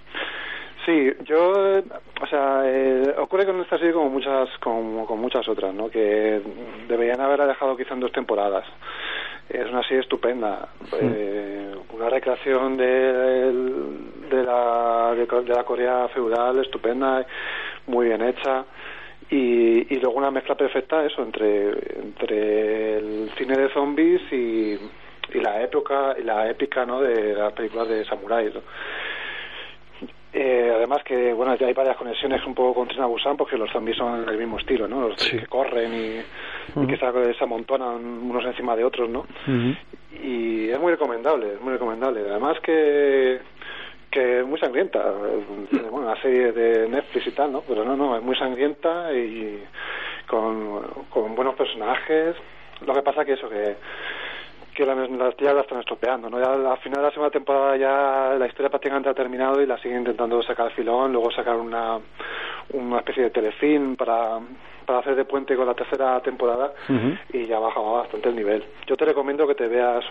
Sí, yo, o sea, eh, ocurre con esta serie como muchas, como, con muchas otras, ¿no? Que deberían haberla dejado quizá en dos temporadas. Es una serie estupenda, eh, una recreación de, de, la, de, la Corea feudal estupenda, muy bien hecha. Y, y luego una mezcla perfecta eso entre entre el cine de zombies y, y la época y la épica no de las películas de samuráis ¿no? Eh, además que bueno ya hay varias conexiones un poco con Trina Busan porque los zombies son del mismo estilo no los que corren y, que se, amontonan unos encima de otros no y es muy recomendable es muy recomendable. Además que que es muy sangrienta. Bueno una serie de Netflix y tal no pero no no es muy sangrienta y con, con buenos personajes. Lo que pasa que eso que que las, las ya la están estropeando, ¿no? Ya al final de la segunda temporada ya la historia prácticamente ha terminado y la siguen intentando sacar filón, luego sacar una, una especie de telefilm para, para hacer de puente con la tercera temporada y ya bajaba bastante el nivel. Yo te recomiendo que te veas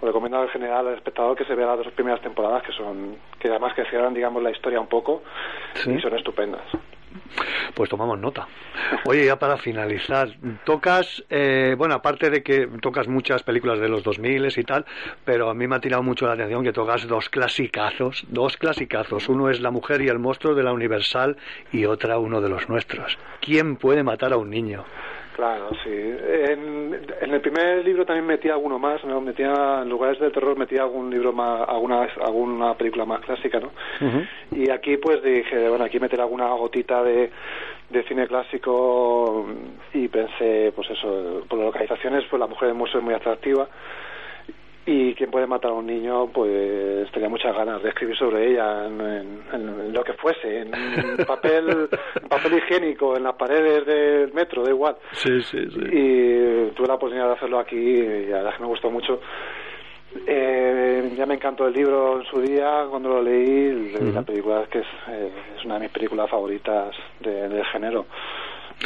o recomiendo al general al espectador que se vea las dos primeras temporadas que son que además que cierran digamos la historia un poco y son estupendas pues tomamos nota. Oye, ya para finalizar, tocas, eh, bueno, aparte de que tocas muchas películas de los 2000 y tal, pero a mí me ha tirado mucho la atención que tocas dos clasicazos, dos clasicazos. Uno es La mujer y el monstruo de la Universal y otra uno de los nuestros. ¿Quién puede matar a un niño? Claro, sí. En, el primer libro también metía alguno más, ¿no? metía en lugares de terror metía algún libro más, alguna alguna película más clásica, ¿no? Y aquí pues dije, bueno, aquí meter alguna gotita de, de cine clásico y pensé, pues eso, por las localizaciones, pues la mujer del museo es muy atractiva y quien puede matar a un niño pues tenía muchas ganas de escribir sobre ella en, lo que fuese en [LAUGHS] papel papel higiénico en las paredes del metro da igual. Sí sí sí. Y tuve la oportunidad de hacerlo aquí y la verdad es que me gustó mucho. Eh, ya me encantó el libro en su día cuando lo leí, leí la película que es, eh, es una de mis películas favoritas del género.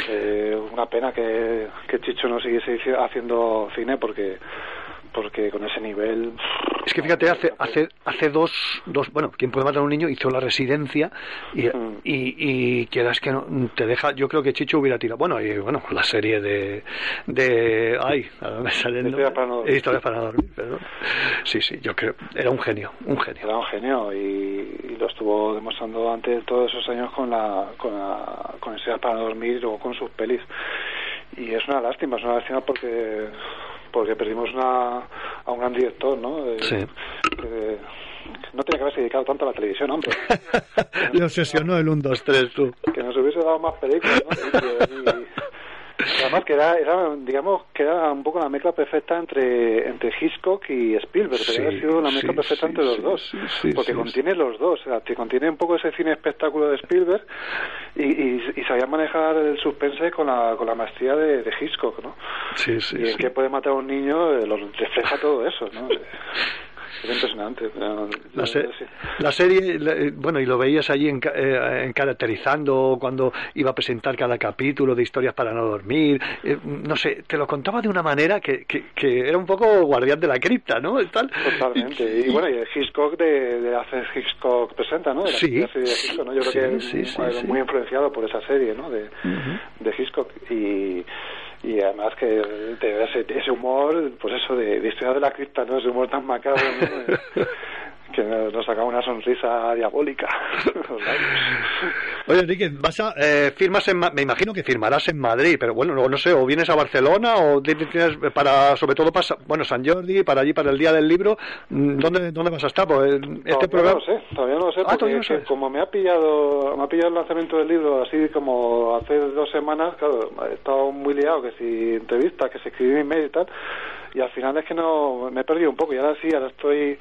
Eh, una pena que, que Chicho no siguiese haciendo cine porque porque con ese nivel es que fíjate hace hace hace dos dos bueno quién puede matar a un niño hizo la residencia y, mm. y, y quieras que no te deja yo creo que Chicho hubiera tirado bueno y bueno la serie de de ay me sale historias para no dormir, historias para no dormir perdón. sí sí yo creo era un genio un genio. Era un genio y, lo estuvo demostrando antes todos esos años con la con la con historias para no dormir y luego con sus pelis. Y es una lástima es una lástima porque porque perdimos una, a un gran director, ¿no? sí. no tenía que haberse dedicado tanto a la televisión, hombre. [LAUGHS] Le obsesionó el 1, 2, 3, tú. Que nos hubiese dado más películas, ¿no? [LAUGHS] Y, además que era, era, digamos, que era un poco la mezcla perfecta entre, entre Hitchcock y Spielberg, sí, pero sido una mezcla perfecta entre los dos, porque contiene los dos, o sea, te contiene un poco ese cine espectáculo de Spielberg y, y, y sabía manejar el suspense con la, con la maestría de, de Hitchcock, ¿no? Sí, sí, y el que puede matar a un niño eh, lo refleja todo eso, ¿no? [LAUGHS] Es impresionante. La, serie, eh, bueno, y lo veías allí en, eh, caracterizando cuando iba a presentar cada capítulo de historias para no dormir. Eh, no sé, te lo contaba de una manera que, que, era un poco guardián de la cripta, ¿no? Tal. Totalmente. Y, bueno, y el Hitchcock de, de hacer Hitchcock presenta, ¿no? sí. Yo creo que sí, muy influenciado por esa serie, ¿no? De, de Hitchcock. Y y además que ese, ese humor, pues eso de, de historia de la cripta, ¿no? Ese humor tan macabro. [LAUGHS] que nos sacaba una sonrisa diabólica. Oye, Enrique, vas a, eh, firmas en, me imagino que firmarás en Madrid, pero bueno, no, no sé, o vienes a Barcelona o tienes para, sobre todo para, bueno, San Jordi, para allí, para el Día del Libro, mm, ¿dónde, dónde vas a estar? Pues, este todavía programa... no lo sé, todavía no lo sé, ah, porque como me ha pillado, me ha pillado el lanzamiento del libro así como hace dos semanas, claro, he estado muy liado, que si entrevistas, que se escribí email y tal, y al final es que no, me he perdido un poco y ahora sí, ahora estoy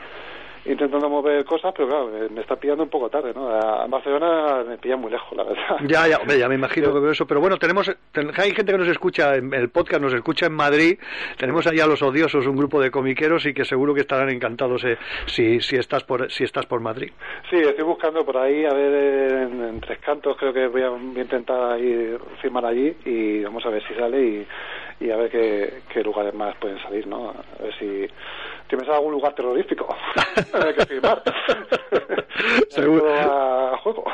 intentando mover cosas, pero claro, me está pillando un poco tarde, ¿no? A Barcelona me pilla muy lejos, la verdad. [LAUGHS] Ya, ya, hombre, ya me imagino [LAUGHS] que eso, pero bueno, tenemos, hay gente que nos escucha, en el podcast nos escucha en Madrid, tenemos allá los odiosos, un grupo de comiqueros y que seguro que estarán encantados eh, si, si, estás por, si estás por Madrid. Sí, estoy buscando por ahí, a ver, en, Tres Cantos creo que voy a, intentar ir, firmar allí y vamos a ver si sale y, y a ver qué, qué lugares más pueden salir, ¿no? A ver si me algún lugar terrorífico. [LAUGHS] Hay que firmar. [LAUGHS] Seguro. A juego.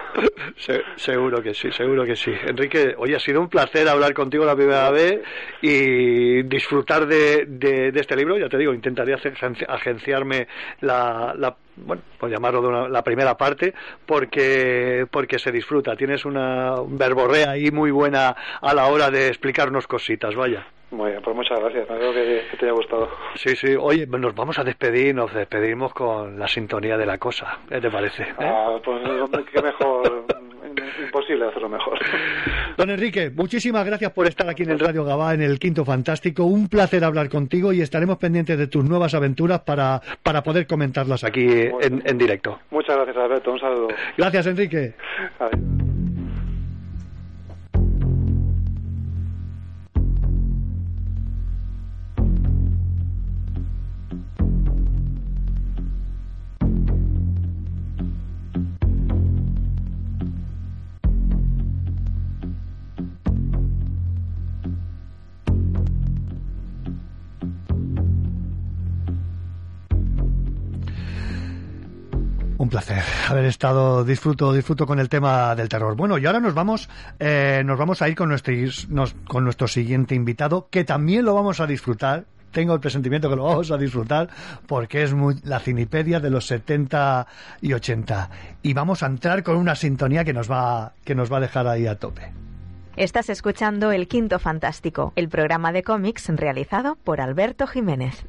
Seguro que sí seguro que sí. Enrique hoy ha sido un placer hablar contigo la primera vez y disfrutar de, de, este libro. Ya te digo intentaría agenciarme la, la bueno, por llamarlo de la primera parte, porque, porque se disfruta. Tienes una verborrea ahí muy buena a la hora de explicarnos cositas, vaya. Muy bien, pues muchas gracias, me que, que, te haya gustado. Sí, sí, oye, nos vamos a despedir, nos despedimos con la sintonía de la cosa, ¿qué te parece? ¿Eh? Ah, pues qué mejor, [LAUGHS] imposible hacerlo mejor. Don Enrique, muchísimas gracias por estar aquí en el Radio Gabá, en el Quinto Fantástico, un placer hablar contigo y estaremos pendientes de tus nuevas aventuras para, para poder comentarlas aquí en, en, directo. Muchas gracias, Alberto, un saludo. Gracias, Enrique. Un placer haber estado, disfruto, disfruto con el tema del terror. Bueno, y ahora nos vamos, eh, nos vamos a ir con nuestro, con nuestro siguiente invitado, que también lo vamos a disfrutar. Tengo el presentimiento que lo vamos a disfrutar porque es muy, la cinipedia de los 70 y 80. Y vamos a entrar con una sintonía que nos va, que nos va a dejar ahí a tope. Estás escuchando El Quinto Fantástico, el programa de cómics realizado por Alberto Jiménez.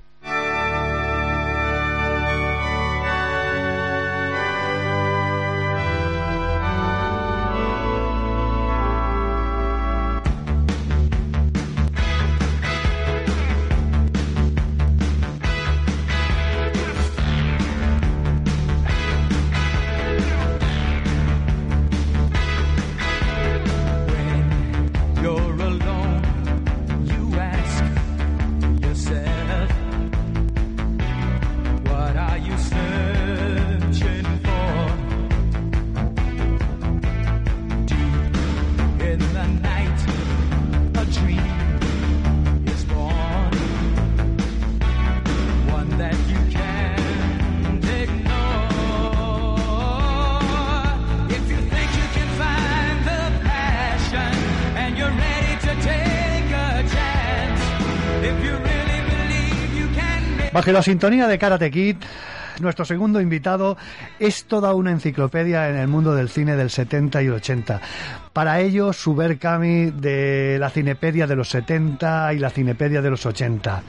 Bajo la sintonía de Karate Kid, nuestro segundo invitado es toda una enciclopedia en el mundo del cine del 70 y 80. Para ello, su Berkami de la cinepedia de los 70 y la cinepedia de los 80.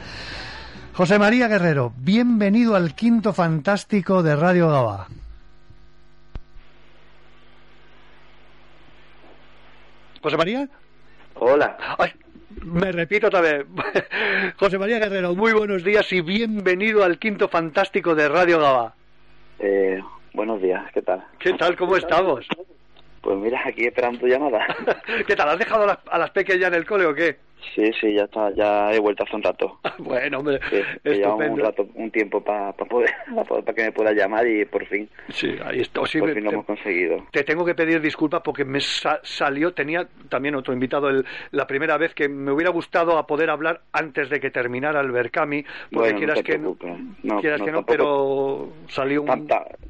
José María Guerrero, bienvenido al quinto fantástico de Radio Gaba. José María. Hola. Me repito otra vez. [LAUGHS] José María Guerrero, muy buenos días y bienvenido al quinto fantástico de Radio Gaba. Eh, buenos días, ¿qué tal? ¿Qué tal? ¿Cómo estamos? Pues mira, aquí esperando tu llamada. [LAUGHS] ¿Qué tal? ¿Has dejado a las, a las pequeñas en el cole o qué? Sí, sí, ya está, ya he vuelto hace un rato. [LAUGHS] bueno, hombre, sí, un rato, un tiempo para poder, [LAUGHS] para que me pueda llamar y por fin. Sí, ahí está. por fin lo hemos conseguido. Te tengo que pedir disculpas porque me salió, tenía también otro invitado el, la primera vez que me hubiera gustado a poder hablar antes de que terminara el Berkami, porque quieras que no, quieras que no, pero salió un...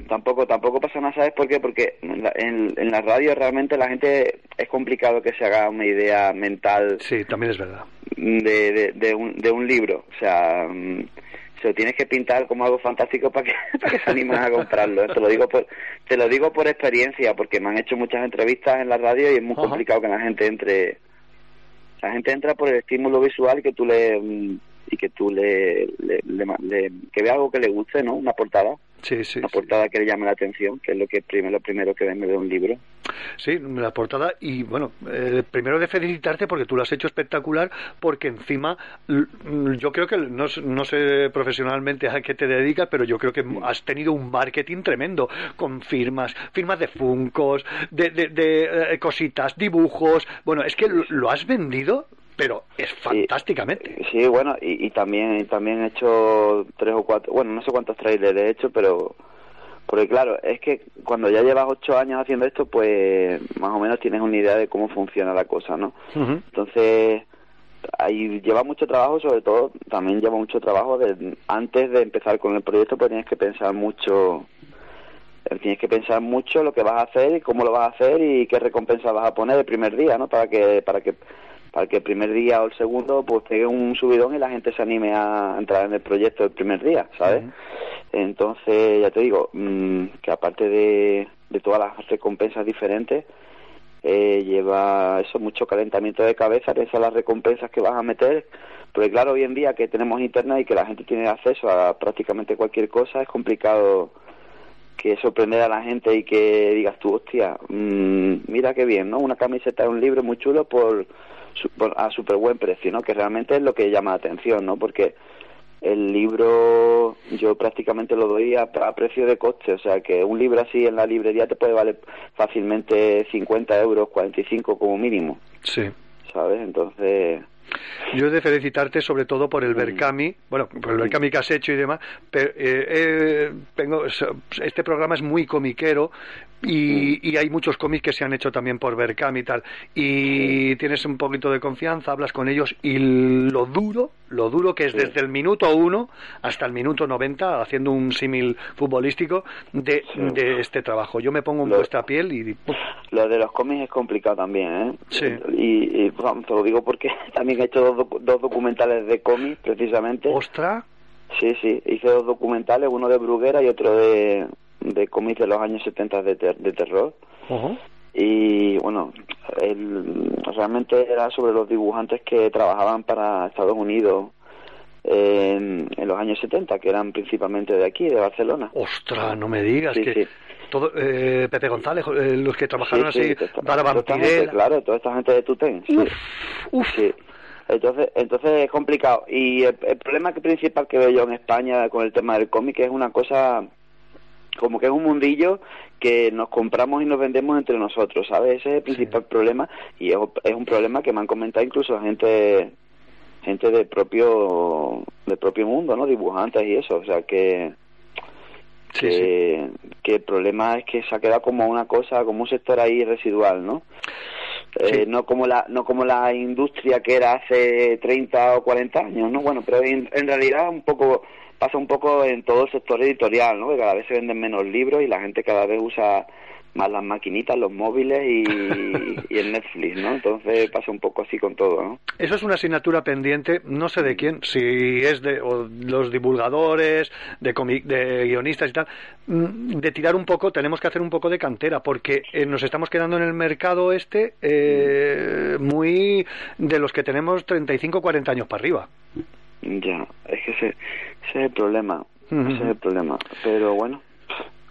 tampoco, tampoco pasa nada, ¿sabes por qué? Porque en la, en la radio realmente la gente es complicado que se haga una idea mental. Sí, también es verdad de, de, un, de un libro. O sea, mm, se lo tienes que pintar como algo fantástico para que, [LAUGHS] para que se animen a comprarlo. Te lo digo por, te lo digo por experiencia, porque me han hecho muchas entrevistas en la radio y es muy complicado que la gente entre. La gente entra por el estímulo visual que tú le mm, y que tú le, le, que vea algo que le guste, ¿no? Una portada. Sí, sí. Una portada que le llame la atención, que es lo que primero, lo primero que ven de un libro. Sí, la portada y bueno, eh, primero de felicitarte porque tú lo has hecho espectacular porque encima yo creo que no, no sé profesionalmente a qué te dedicas, pero yo creo que has tenido un marketing tremendo con firmas, firmas de funcos, de, de, eh, cositas, dibujos. Bueno, es que lo, has vendido pero es fantásticamente. Sí, bueno, y, también también he hecho tres o cuatro, bueno, no sé cuántos trailers he hecho, pero porque claro, es que cuando ya llevas ocho años haciendo esto, pues más o menos tienes una idea de cómo funciona la cosa, ¿no? Entonces, ahí lleva mucho trabajo, sobre todo, también lleva mucho trabajo de, antes de empezar con el proyecto, pues tienes que pensar mucho, tienes que pensar mucho lo que vas a hacer y cómo lo vas a hacer y qué recompensa vas a poner el primer día, ¿no? Para que, para que, para que el primer día o el segundo, pues pegue un subidón y la gente se anime a entrar en el proyecto el primer día, ¿sabes? Entonces, ya te digo, mm, que aparte de, de todas las recompensas diferentes, eh, lleva eso mucho calentamiento de cabeza, piensa las recompensas que vas a meter, porque claro, hoy en día que tenemos internet y que la gente tiene acceso a prácticamente cualquier cosa, es complicado que sorprender a la gente y que digas tú, hostia, mm, mira qué bien, ¿no? Una camiseta de un libro muy chulo por a súper buen precio, ¿no? Que realmente es lo que llama la atención, ¿no? Porque el libro yo prácticamente lo doy a, precio de coste, o sea que un libro así en la librería te puede valer fácilmente 50 euros, 45 como mínimo. Sí. ¿Sabes? Entonces... Yo he de felicitarte sobre todo por el Berkami, bueno, por el Berkami que has hecho y demás, pero eh, eh, tengo, este programa es muy comiquero, y, hay muchos cómics que se han hecho también por Berkam y tal. Y tienes un poquito de confianza, hablas con ellos y lo duro, lo duro que es desde el minuto uno hasta el minuto 90, haciendo un símil futbolístico de, de, este trabajo. Yo me pongo en vuestra piel y... Lo de los cómics es complicado también, ¿eh? Sí. Y, te lo digo porque [LAUGHS] también he hecho dos, dos documentales de cómics, precisamente. ¿Ostra? Sí, sí, hice dos documentales, uno de Bruguera y otro de, de cómics de los años 70 de, de terror. Y bueno, realmente era sobre los dibujantes que trabajaban para Estados Unidos en, los años 70, que eran principalmente de aquí, de Barcelona. ¡Ostras! No me digas que... Todo, eh, Pepe González, eh, los que trabajaron así, para Vampirella. Claro, toda esta gente de Tutén. Uf, Entonces, entonces es complicado. Y el, el, problema principal que veo yo en España con el tema del cómic es una cosa como que es un mundillo que nos compramos y nos vendemos entre nosotros, ¿sabes? Ese es el principal problema y es, un problema que me han comentado incluso gente gente del propio del propio mundo, ¿no? Dibujantes y eso, o sea que que, el problema es que se ha quedado como una cosa, como un sector ahí residual, ¿no? Eh, no como la no como la industria que era hace 30 o 40 años, ¿no? Bueno, pero en, en realidad un poco pasa un poco en todo el sector editorial, ¿no? Que cada vez se venden menos libros y la gente cada vez usa más las maquinitas, los móviles y, [LAUGHS] y, el Netflix, ¿no? Entonces pasa un poco así con todo, ¿no? Eso es una asignatura pendiente, no sé de quién, si es de los divulgadores, de, de guionistas y tal, mm, de tirar un poco, tenemos que hacer un poco de cantera, porque eh, nos estamos quedando en el mercado este eh, muy de los que tenemos 35, 40 años para arriba. Ya, es que ese, ese es el problema. Ese es el problema. Pero bueno.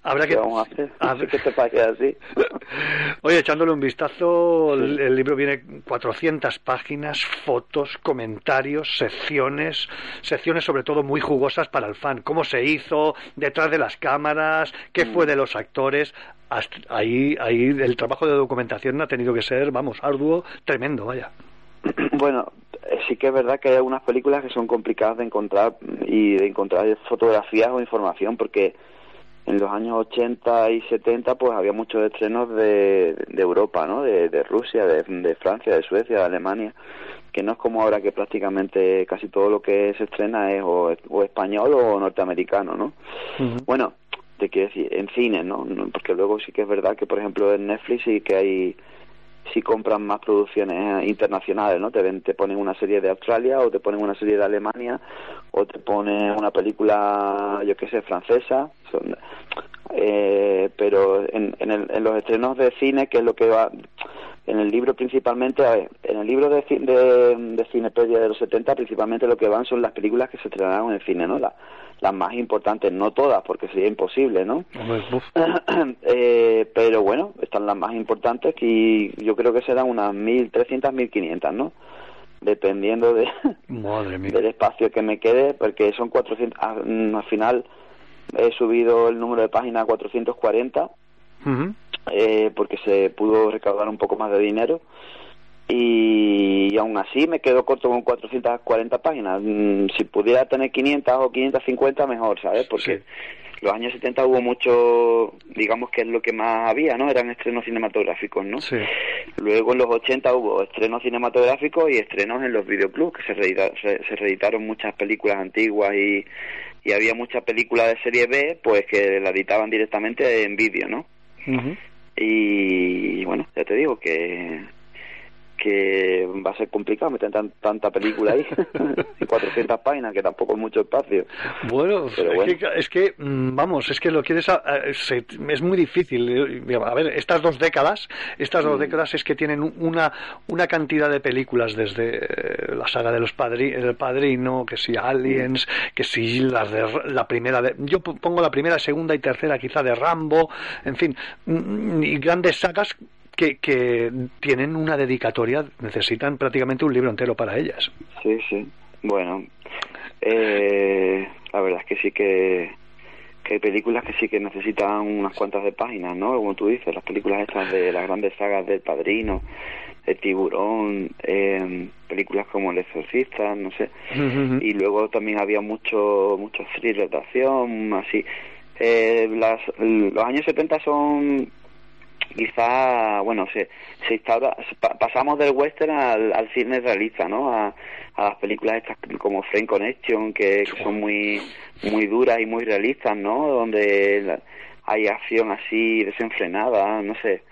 Habrá que. Vamos a hacer? [LAUGHS] A ver. [LAUGHS] te así. [LAUGHS] Oye, echándole un vistazo, el, libro viene 400 páginas, fotos, comentarios, secciones, secciones sobre todo muy jugosas para el fan. Cómo se hizo, detrás de las cámaras, qué fue mm. de los actores. ahí, ahí el trabajo de documentación ha tenido que ser, vamos, arduo, tremendo, vaya. [CLEARS THROAT] Bueno, sí que es verdad que hay algunas películas que son complicadas de encontrar y de encontrar fotografías o información porque en los años 80 y 70 pues había muchos estrenos de, de Europa, ¿no? De, de Rusia, de, de, Francia, de Suecia, de Alemania, que no es como ahora que prácticamente casi todo lo que se estrena es o, español o norteamericano, ¿no? Bueno, te quiero decir, en cine, ¿no? Porque luego sí que es verdad que, por ejemplo, en Netflix sí que hay si compran más producciones internacionales, ¿no? Te, ven, te ponen una serie de Australia o te ponen una serie de Alemania o te ponen una película, yo qué sé, francesa. eh, pero en, en, el, en, los estrenos de cine, que es lo que va en el libro principalmente, en el libro de, de, de Cinepedia de los 70 principalmente lo que van son las películas que se estrenaron en el cine, ¿no? Las más importantes, no todas, porque sería imposible, ¿no? [CLEARS THROAT] eh, pero bueno, están las más importantes y yo creo que serán unas 1.300, 1.500, ¿no? Dependiendo de, [LAUGHS] del espacio que me quede, porque son 400, ah, mm, al final he subido el número de páginas a 440, eh, porque se pudo recaudar un poco más de dinero y, aún así me quedo corto con 440 páginas. Mm, si pudiera tener 500 o 550 mejor, ¿sabes? Porque los años 70 hubo mucho, digamos que es lo que más había, ¿no? Eran estrenos cinematográficos, ¿no? Sí. Luego en los 80 hubo estrenos cinematográficos y estrenos en los videoclubs, que se, reeditaron, se, reeditaron muchas películas antiguas y, y había muchas películas de serie B, pues que la editaban directamente en vídeo, ¿no? Y bueno, ya te digo que que va a ser complicado meter tanta película ahí, [LAUGHS] 400 páginas, que tampoco es mucho espacio. Bueno, Es, que, mm, vamos, es que lo quieres, es muy difícil. A ver, estas dos décadas, estas dos mm. décadas es que tienen una, una cantidad de películas desde eh, la saga de los padri, El Padrino, que si Aliens, que si las de la primera, de, yo pongo la primera, segunda y tercera quizá de Rambo, en fin, mm, y grandes sagas que, que tienen una dedicatoria, necesitan prácticamente un libro entero para ellas. Sí, sí. Bueno, eh, la verdad es que sí que, que hay películas que sí que necesitan unas cuantas de páginas, ¿no? Como tú dices, las películas estas de las grandes sagas del Padrino, de Tiburón, eh, películas como El Exorcista, no sé. Y luego también había mucho, mucho thriller de acción, así. Eh, las, los años 70 son quizá, bueno, se, se instaura, pasamos del western al, cine realista, ¿no? A, las películas estas como Frame Connection, que, son muy, muy duras y muy realistas, ¿no? Donde hay acción así desenfrenada, no sé.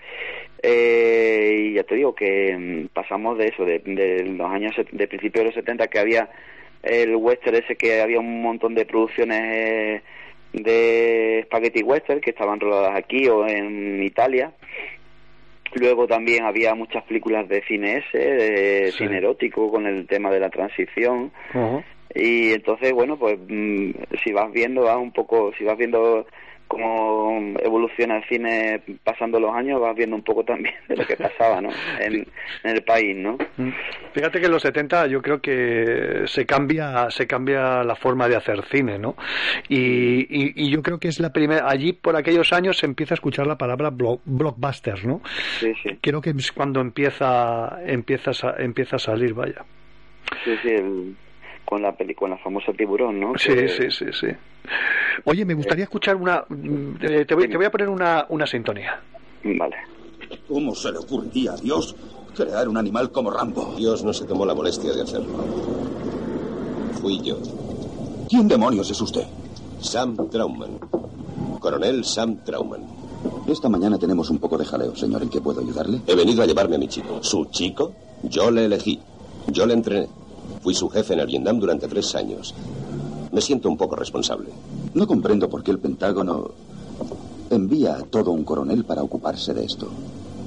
Eh, y ya te digo que mm, pasamos de eso, de, de los años, de principios de los 70, que había el western ese, que había un montón de producciones... Eh, de Spaghetti Western que estaban rodadas aquí o en Italia. Luego también había muchas películas de cine ese, de cine erótico con el tema de la transición. Y entonces, bueno, pues mm, si vas viendo, vas un poco, si vas viendo cómo evoluciona el cine pasando los años, vas viendo un poco también de lo que pasaba ¿no? [LAUGHS] en, el país. ¿no? Mm. Fíjate que en los 70 yo creo que se cambia, se cambia la forma de hacer cine, ¿no? Y, y, yo creo que es la primera, allí por aquellos años se empieza a escuchar la palabra blockbuster, ¿no? Sí, sí. Creo que es cuando empieza, empieza, a, empieza a salir, vaya. Sí, sí, el con la película, la famosa tiburón, ¿no? Sí, sí, sí, sí. Oye, me gustaría escuchar una... Eh, te, voy, te voy a poner una, una sintonía. Vale. ¿Cómo se le ocurriría a Dios crear un animal como Rambo? Dios no se tomó la molestia de hacerlo. Fui yo. ¿Quién demonios es usted? Sam Trauman. Coronel Sam Trauman. Esta mañana tenemos un poco de jaleo, señor. ¿En qué puedo ayudarle? He venido a llevarme a mi chico. ¿Su chico? Yo le elegí. Yo le entrené. Fui su jefe en el Vietnam durante tres años. Me siento un poco responsable. No comprendo por qué el Pentágono envía a todo un coronel para ocuparse de esto.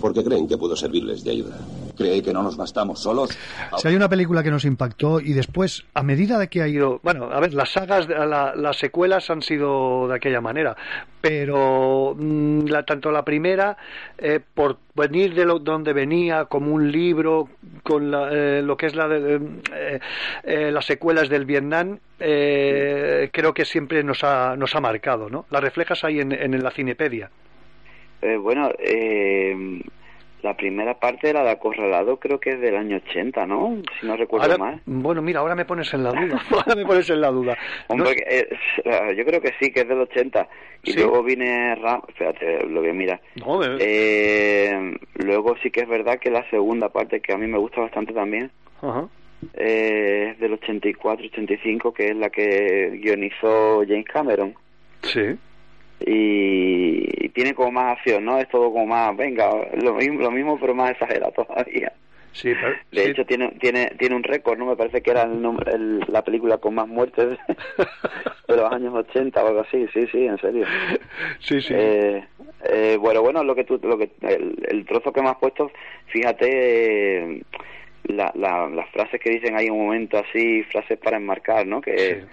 Porque creen que puedo servirles de ayuda. ¿Cree que no nos bastamos solos? Si hay una película que nos impactó y después, a medida de que ha ido... Bueno, a ver, las sagas, las secuelas han sido de aquella manera, pero mm, la, tanto la primera, eh, por venir de donde venía, como un libro, con eh, lo que es la eh, las secuelas del Vietnam, creo que siempre nos ha, nos ha marcado, ¿no? Las reflejas ahí en, en la Cinepedia. Bueno, la primera parte, la de Acorralado, creo que es del año 80, ¿no? Si no recuerdo mal. Bueno, mira, ahora me pones en la duda. [LAUGHS] ahora me pones en la duda. Hombre, yo creo que sí, que es del 80. Y luego viene Ram... Espérate, lo voy a mirar. eh, luego sí que es verdad que la segunda parte, que a mí me gusta bastante también, eh, es del 84-85, que es la que guionizó James Cameron. Sí y, tiene como más acción, ¿no? Es todo como más, venga, lo mismo, lo mismo pero más exagerado todavía. Sí, [LAUGHS] de hecho tiene tiene tiene un récord, ¿no? Me parece que era el, la película con más muertes [LAUGHS] de los años 80 o algo así. Sí, sí, en serio. [LAUGHS] Sí, sí. Eh, eh, bueno, bueno, lo que tú, lo que el, trozo que me has puesto, fíjate la, las frases que dicen hay un momento así, frases para enmarcar, ¿no? Que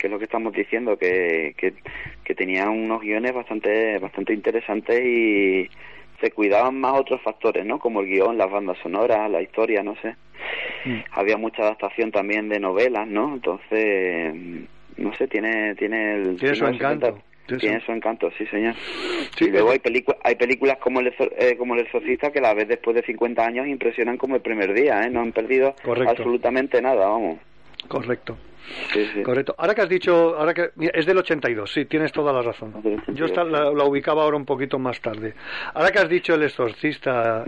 que es lo que estamos diciendo, que, que, que tenían unos guiones bastante, bastante interesantes y se cuidaban más otros factores, ¿no? Como el guion, las bandas sonoras, la historia, no sé. Mm. Había mucha adaptación también de novelas, ¿no? Entonces, no sé, tiene tiene el tiene su encanto. Tiene su encanto, sí, señor. y luego hay, hay películas como el, eh, como el Exorcista que la vez después de 50 años impresionan como el primer día, ¿eh? No han perdido absolutamente nada, vamos. Correcto. Correcto. Ahora que has dicho, ahora que es del 82, sí, tienes toda la razón. Yo la, ubicaba ahora un poquito más tarde. Ahora que has dicho El exorcista,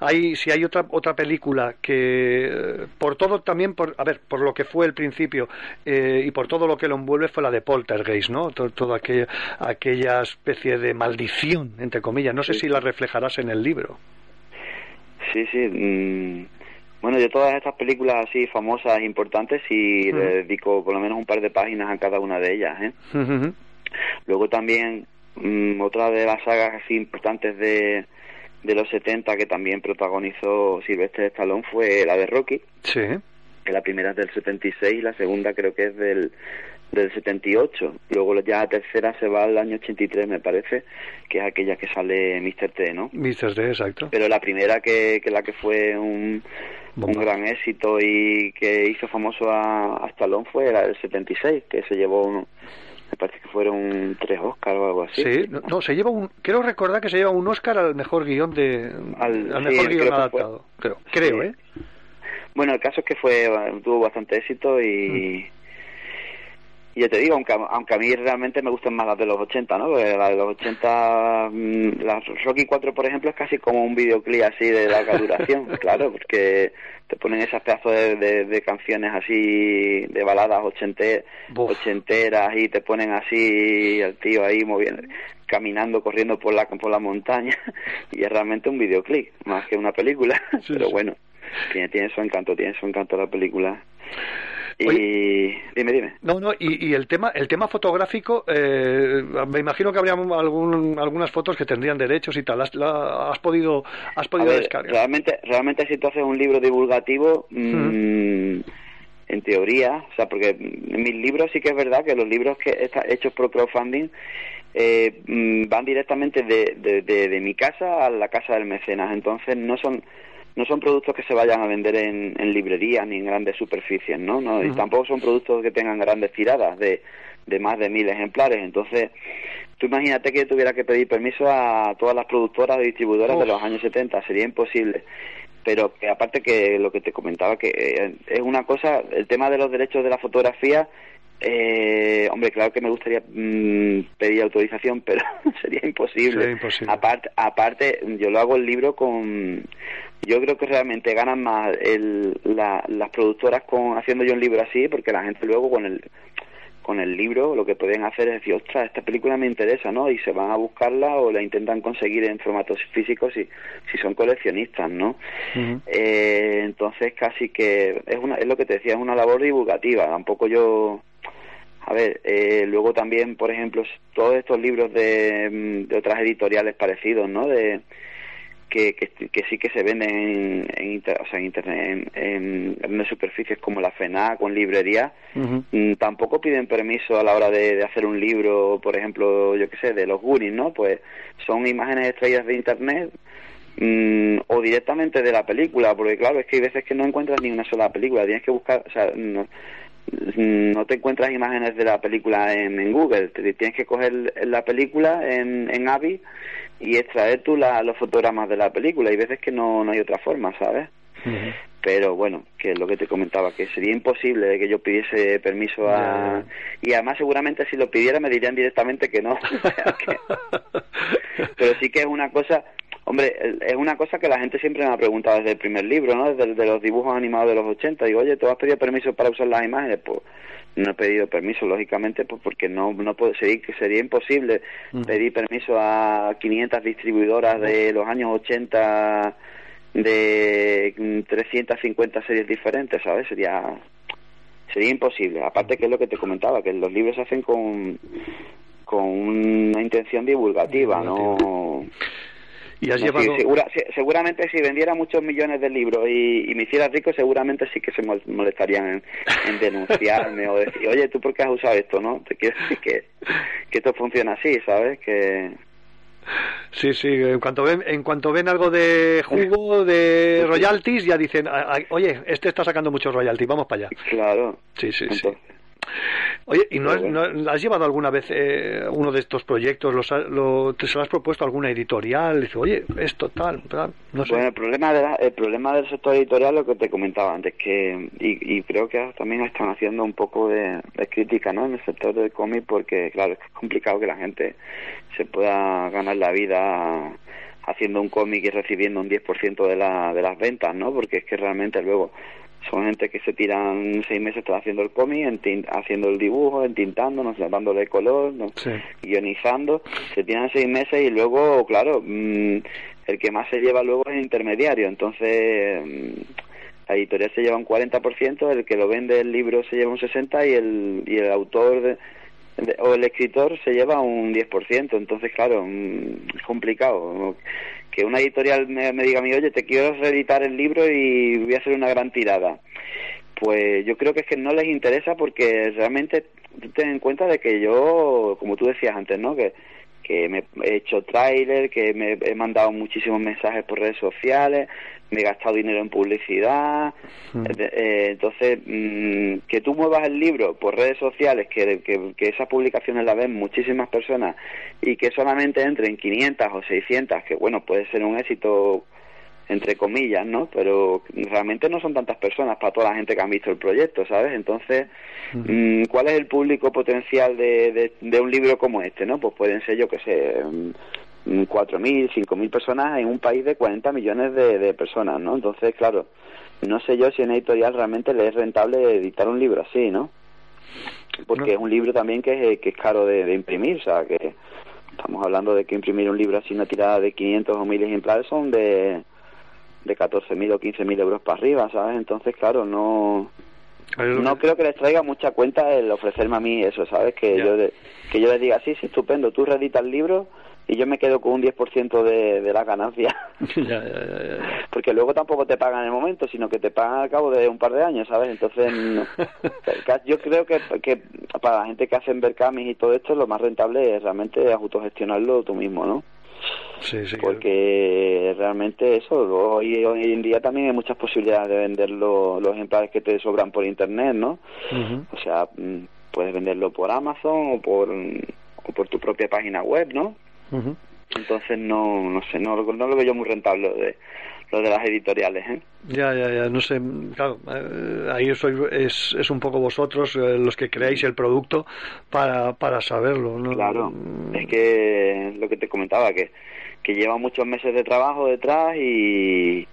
hay, si hay otra otra película que por todo también por a ver, por lo que fue el principio eh, y por todo lo que lo envuelve fue la de Poltergeist, ¿no? toda aquella, aquella especie de maldición entre comillas. No sé si la reflejarás en el libro. Sí, sí. Mm, bueno, yo todas estas películas así famosas, importantes, y le dedico por lo menos un par de páginas a cada una de ellas. ¿eh? Luego también mm, otra de las sagas así importantes de, de los 70 que también protagonizó Sylvester Stallone fue la de Rocky. Sí. Que la primera es del 76 y la segunda creo que es del, del 78. Luego ya la tercera se va al año 83, me parece, que es aquella que sale Mr. T, ¿no? Mr. T, exacto. Pero la primera que, que la que fue un un gran éxito y que hizo famoso a, a Stallone fue la del 76, que se llevó un, me parece que fueron tres Oscars o algo así. Sí, no, se lleva un, creo recordar que se lleva un Oscar al mejor guion de, al, mejor guion adaptado, creo, creo, ¿eh? Bueno, el caso es que fue, tuvo bastante éxito y, mm. Y ya te digo, aunque, aunque a mí realmente me gustan más las de los 80, ¿no? la de los 80, mm, la Rocky 4, por ejemplo, es casi como un videoclip así de larga duración, [LAUGHS] claro, porque te ponen esas pedazos de, de, canciones así, de baladas ochente, ochenteras y te ponen así el tío ahí moviendo, caminando, corriendo por la, por la montaña [LAUGHS] y es realmente un videoclip, más que una película, pero bueno, tiene, tiene su encanto, tiene su encanto la película. Y dime, dime. No, no, y, el tema el tema fotográfico, eh, me imagino que habría algún, algunas fotos que tendrían derechos y tal. ¿Has, has podido, has podido descargar? Realmente, realmente si tú haces un libro divulgativo, mm, en teoría, o sea, porque mis libros sí que es verdad que los libros que están hechos por crowdfunding eh, mm, van directamente de, de, de mi casa a la casa del mecenas, entonces no son no son productos que se vayan a vender en, en librerías ni en grandes superficies, ¿no? no Y tampoco son productos que tengan grandes tiradas de, de más de mil ejemplares. Entonces, tú imagínate que tuviera que pedir permiso a todas las productoras y distribuidoras de los años 70, sería imposible. Pero que aparte que lo que te comentaba, que eh, es una cosa, el tema de los derechos de la fotografía eh, hombre, claro que me gustaría mm, pedir autorización, [LAUGHS] pero sería imposible. imposible. Aparte, aparte, yo lo hago el libro con. Yo creo que realmente ganan más el, las productoras con haciendo yo un libro así, porque la gente luego con el con el libro lo que pueden hacer es decir, ostras, esta película me interesa, ¿no? Y se van a buscarla o la intentan conseguir en formatos físicos si, si son coleccionistas, ¿no? eh, entonces casi que es, una, es lo que te decía, es una labor divulgativa. Tampoco yo a ver, eh, luego también, por ejemplo, todos estos libros de, mm, de otras editoriales parecidos, ¿no? De, que, que, sí que se venden en, o sea, en internet, en, en, superficies como la FENA, con librerías, mm, tampoco piden permiso a la hora de, hacer un libro, por ejemplo, yo qué sé, de los Goonies, ¿no? Pues son imágenes extraídas de internet mm, o directamente de la película, porque claro, es que hay veces que no encuentras ni una sola película, tienes que buscar, o sea, no, no te encuentras imágenes de la película en, Google, te, tienes que coger la película en, en Avi y extraer tú los fotogramas de la película. Hay veces que no, no hay otra forma, ¿sabes? Pero bueno, que es lo que te comentaba, que sería imposible que yo pidiese permiso a... Y además seguramente si lo pidiera me dirían directamente que no. [LAUGHS] Pero sí que es una cosa Hombre, es una cosa que la gente siempre me ha preguntado desde el primer libro, ¿no? Desde los dibujos animados de los 80. Digo, oye, ¿tú has pedido permiso para usar las imágenes? Pues no he pedido permiso, lógicamente, pues porque no, no puedo, sería, sería imposible pedir permiso a 500 distribuidoras de los años 80 de 350 series diferentes, ¿sabes? Sería sería imposible. Aparte que es lo que te comentaba, que los libros se hacen con con una intención divulgativa, no y has llevado... seguramente si vendiera muchos millones de libros y, me hiciera rico, seguramente sí que se molestarían en, [LAUGHS] denunciarme o decir, oye, ¿tú por qué has usado esto? no Te quiero decir que, que esto funciona así, ¿sabes? Que Sí, sí, en cuanto ven, en cuanto ven algo de jugo, de [LAUGHS] royalties, ya dicen, oye, este está sacando muchos royalties, vamos para allá. Claro. Sí, sí, sí. Oye, ¿y no, has, llevado alguna vez eh, uno de estos proyectos? Los, lo, ¿Te se lo has propuesto a alguna editorial? Dice, oye, esto tal, no sé. Bueno, el problema, de el problema del sector editorial, lo que te comentaba antes, que y, creo que también están haciendo un poco de, crítica ¿no? en el sector del cómic, porque, claro, es complicado que la gente se pueda ganar la vida haciendo un cómic y recibiendo un 10% de, la, de las ventas, ¿no? Porque es que realmente luego son gente que se tiran seis meses haciendo el cómic, haciendo el dibujo, entintando, no sé, dándole color, ¿no? guionizando, se tiran seis meses y luego, claro, mm, el que más se lleva luego es el intermediario, entonces mm, la editorial se lleva un 40%, el que lo vende el libro se lleva un 60% y el, y el autor o el escritor se lleva un 10%, entonces claro, mm, es complicado que una editorial me, diga a mí, oye, te quiero reeditar el libro y voy a hacer una gran tirada. Pues yo creo que es que no les interesa porque realmente ten en cuenta de que yo, como tú decías antes, ¿no? Que, que me he hecho tráiler, que me he mandado muchísimos mensajes por redes sociales, me he gastado dinero en publicidad. Mm. Eh, entonces, mm, que tú muevas el libro por redes sociales, que, que, esas publicaciones las ven muchísimas personas y que solamente entren 500 o 600, que bueno, puede ser un éxito entre comillas, ¿no? Pero realmente no son tantas personas para toda la gente que ha visto el proyecto, ¿sabes? Entonces, mm. ¿cuál es el público potencial de, de, de, un libro como este, no? Pues pueden ser, yo que sé, 4.000, 5.000 personas en un país de 40 millones de, personas, ¿no? Entonces, claro, no sé yo si en editorial realmente le es rentable editar un libro así, ¿no? Porque es un libro también que es, que es caro de, imprimir, o sea, que estamos hablando de que imprimir un libro así, una tirada de 500 o 1.000 ejemplares son de, de 14.000 o 15.000 euros para arriba, ¿sabes? Entonces, claro, no no creo que les traiga mucha cuenta el ofrecerme a mí eso, ¿sabes? Que yo que yo les diga, sí, sí, estupendo, tú reeditas el libro y yo me quedo con un 10% de, de la ganancia. [LAUGHS] Porque luego tampoco te pagan en el momento, sino que te pagan al cabo de un par de años, ¿sabes? Entonces, [LAUGHS] yo creo que, que para la gente que hace Berkamis y todo esto, lo más rentable es realmente autogestionarlo tú mismo, ¿no? Sí, sí, porque realmente eso hoy, hoy en día también hay muchas posibilidades de vender los ejemplares que te sobran por internet no o sea mm, puedes venderlo por Amazon o por o por tu propia página web no entonces no, no sé, no, no lo veo yo muy rentable lo de, lo de las editoriales. ¿eh? Ya, ya, ya, no sé, claro, eh, ahí soy, es, es un poco vosotros eh, los que creáis el producto para, para saberlo. ¿no? Claro, es que lo que te comentaba, que que lleva muchos meses de trabajo detrás y,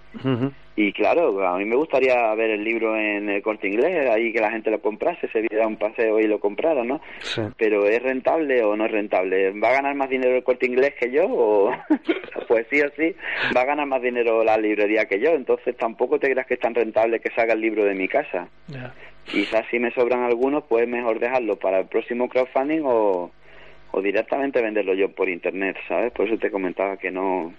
y claro, a mí me gustaría ver el libro en el corte inglés, ahí que la gente lo comprase, se viera un paseo y lo comprara, ¿no? Pero ¿es rentable o no es rentable? ¿Va a ganar más dinero el corte inglés que yo? O... [LAUGHS] pues sí o sí, va a ganar más dinero la librería que yo, entonces tampoco te creas que es tan rentable que salga el libro de mi casa. Quizás si me sobran algunos, pues mejor dejarlo para el próximo crowdfunding o o directamente venderlo yo por internet, ¿sabes? Por eso te comentaba que no.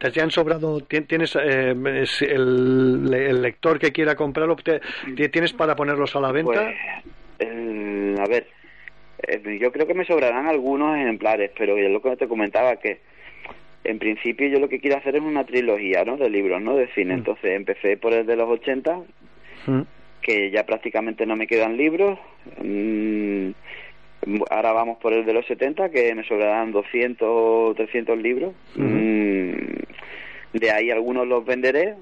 ¿Te han sobrado? ¿Tienes eh, el, lector que quiera comprarlo? ¿Tienes para ponerlos a la venta? Pues, a ver, eh, yo creo que me sobrarán algunos ejemplares, pero es lo que te comentaba que en principio yo lo que quiero hacer es una trilogía, ¿no? De libros, ¿no? De cine. Mm. Entonces empecé por el de los 80, mm. que ya prácticamente no me quedan libros. Mm, Ahora vamos por el de los 70, que me sobrarán 200 o 300 libros. Mm, de ahí algunos los venderé,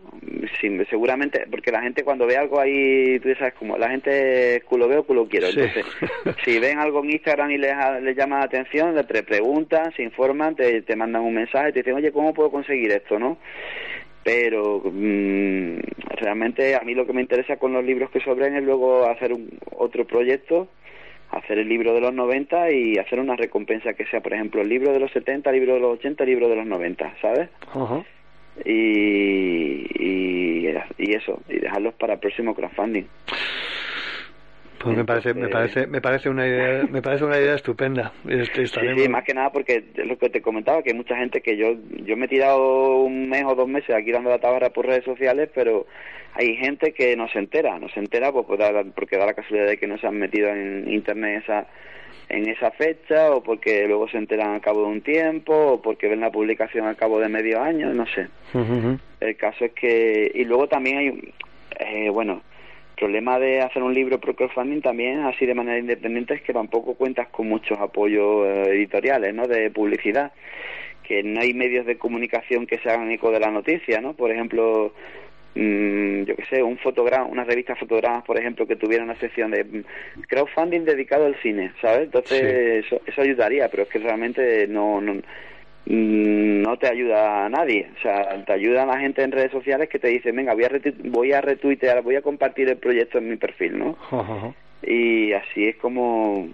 seguramente, porque la gente cuando ve algo ahí, tú sabes, como la gente culo veo, culo quiero. Entonces, [LAUGHS] si ven algo en Instagram y les, les llama la atención, le preguntan, se informan, te, te mandan un mensaje, te dicen, oye, ¿cómo puedo conseguir esto, no? pero mm, realmente a mí lo que me interesa con los libros que sobren es luego hacer un, otro proyecto hacer el libro de los 90 y hacer una recompensa que sea, por ejemplo, el libro de los 70, el libro de los 80, el libro de los 90, ¿sabes? y, y, y eso, y dejarlos para el próximo crowdfunding. Pues me parece, me parece, me parece una idea, me parece una idea estupenda. Este, sí, más que nada porque es lo que te comentaba, que hay mucha gente que yo, yo me he tirado un mes o dos meses aquí dando la tabla por redes sociales, pero hay gente que no se entera, no se entera pues, porque da la casualidad de que no se han metido en internet esa, en esa fecha, o porque luego se enteran al cabo de un tiempo, o porque ven la publicación al cabo de medio año, no sé. El caso es que, y luego también hay, eh, bueno, problema de hacer un libro pro crowdfunding también así de manera independiente es que tampoco cuentas con muchos apoyos eh, editoriales, ¿no? De publicidad, que no hay medios de comunicación que se hagan eco de la noticia, ¿no? Por ejemplo, mmm, yo qué sé, un fotograma, una revista fotogramas, por ejemplo, que tuviera una sección de mm, crowdfunding dedicado al cine, ¿sabes? Entonces eso, eso ayudaría, pero es que realmente no, no no te ayuda a nadie. O sea, te ayuda a la gente en redes sociales que te dice, venga, voy a, voy a retuitear, voy a compartir el proyecto en mi perfil, ¿no? [LAUGHS] Y así es como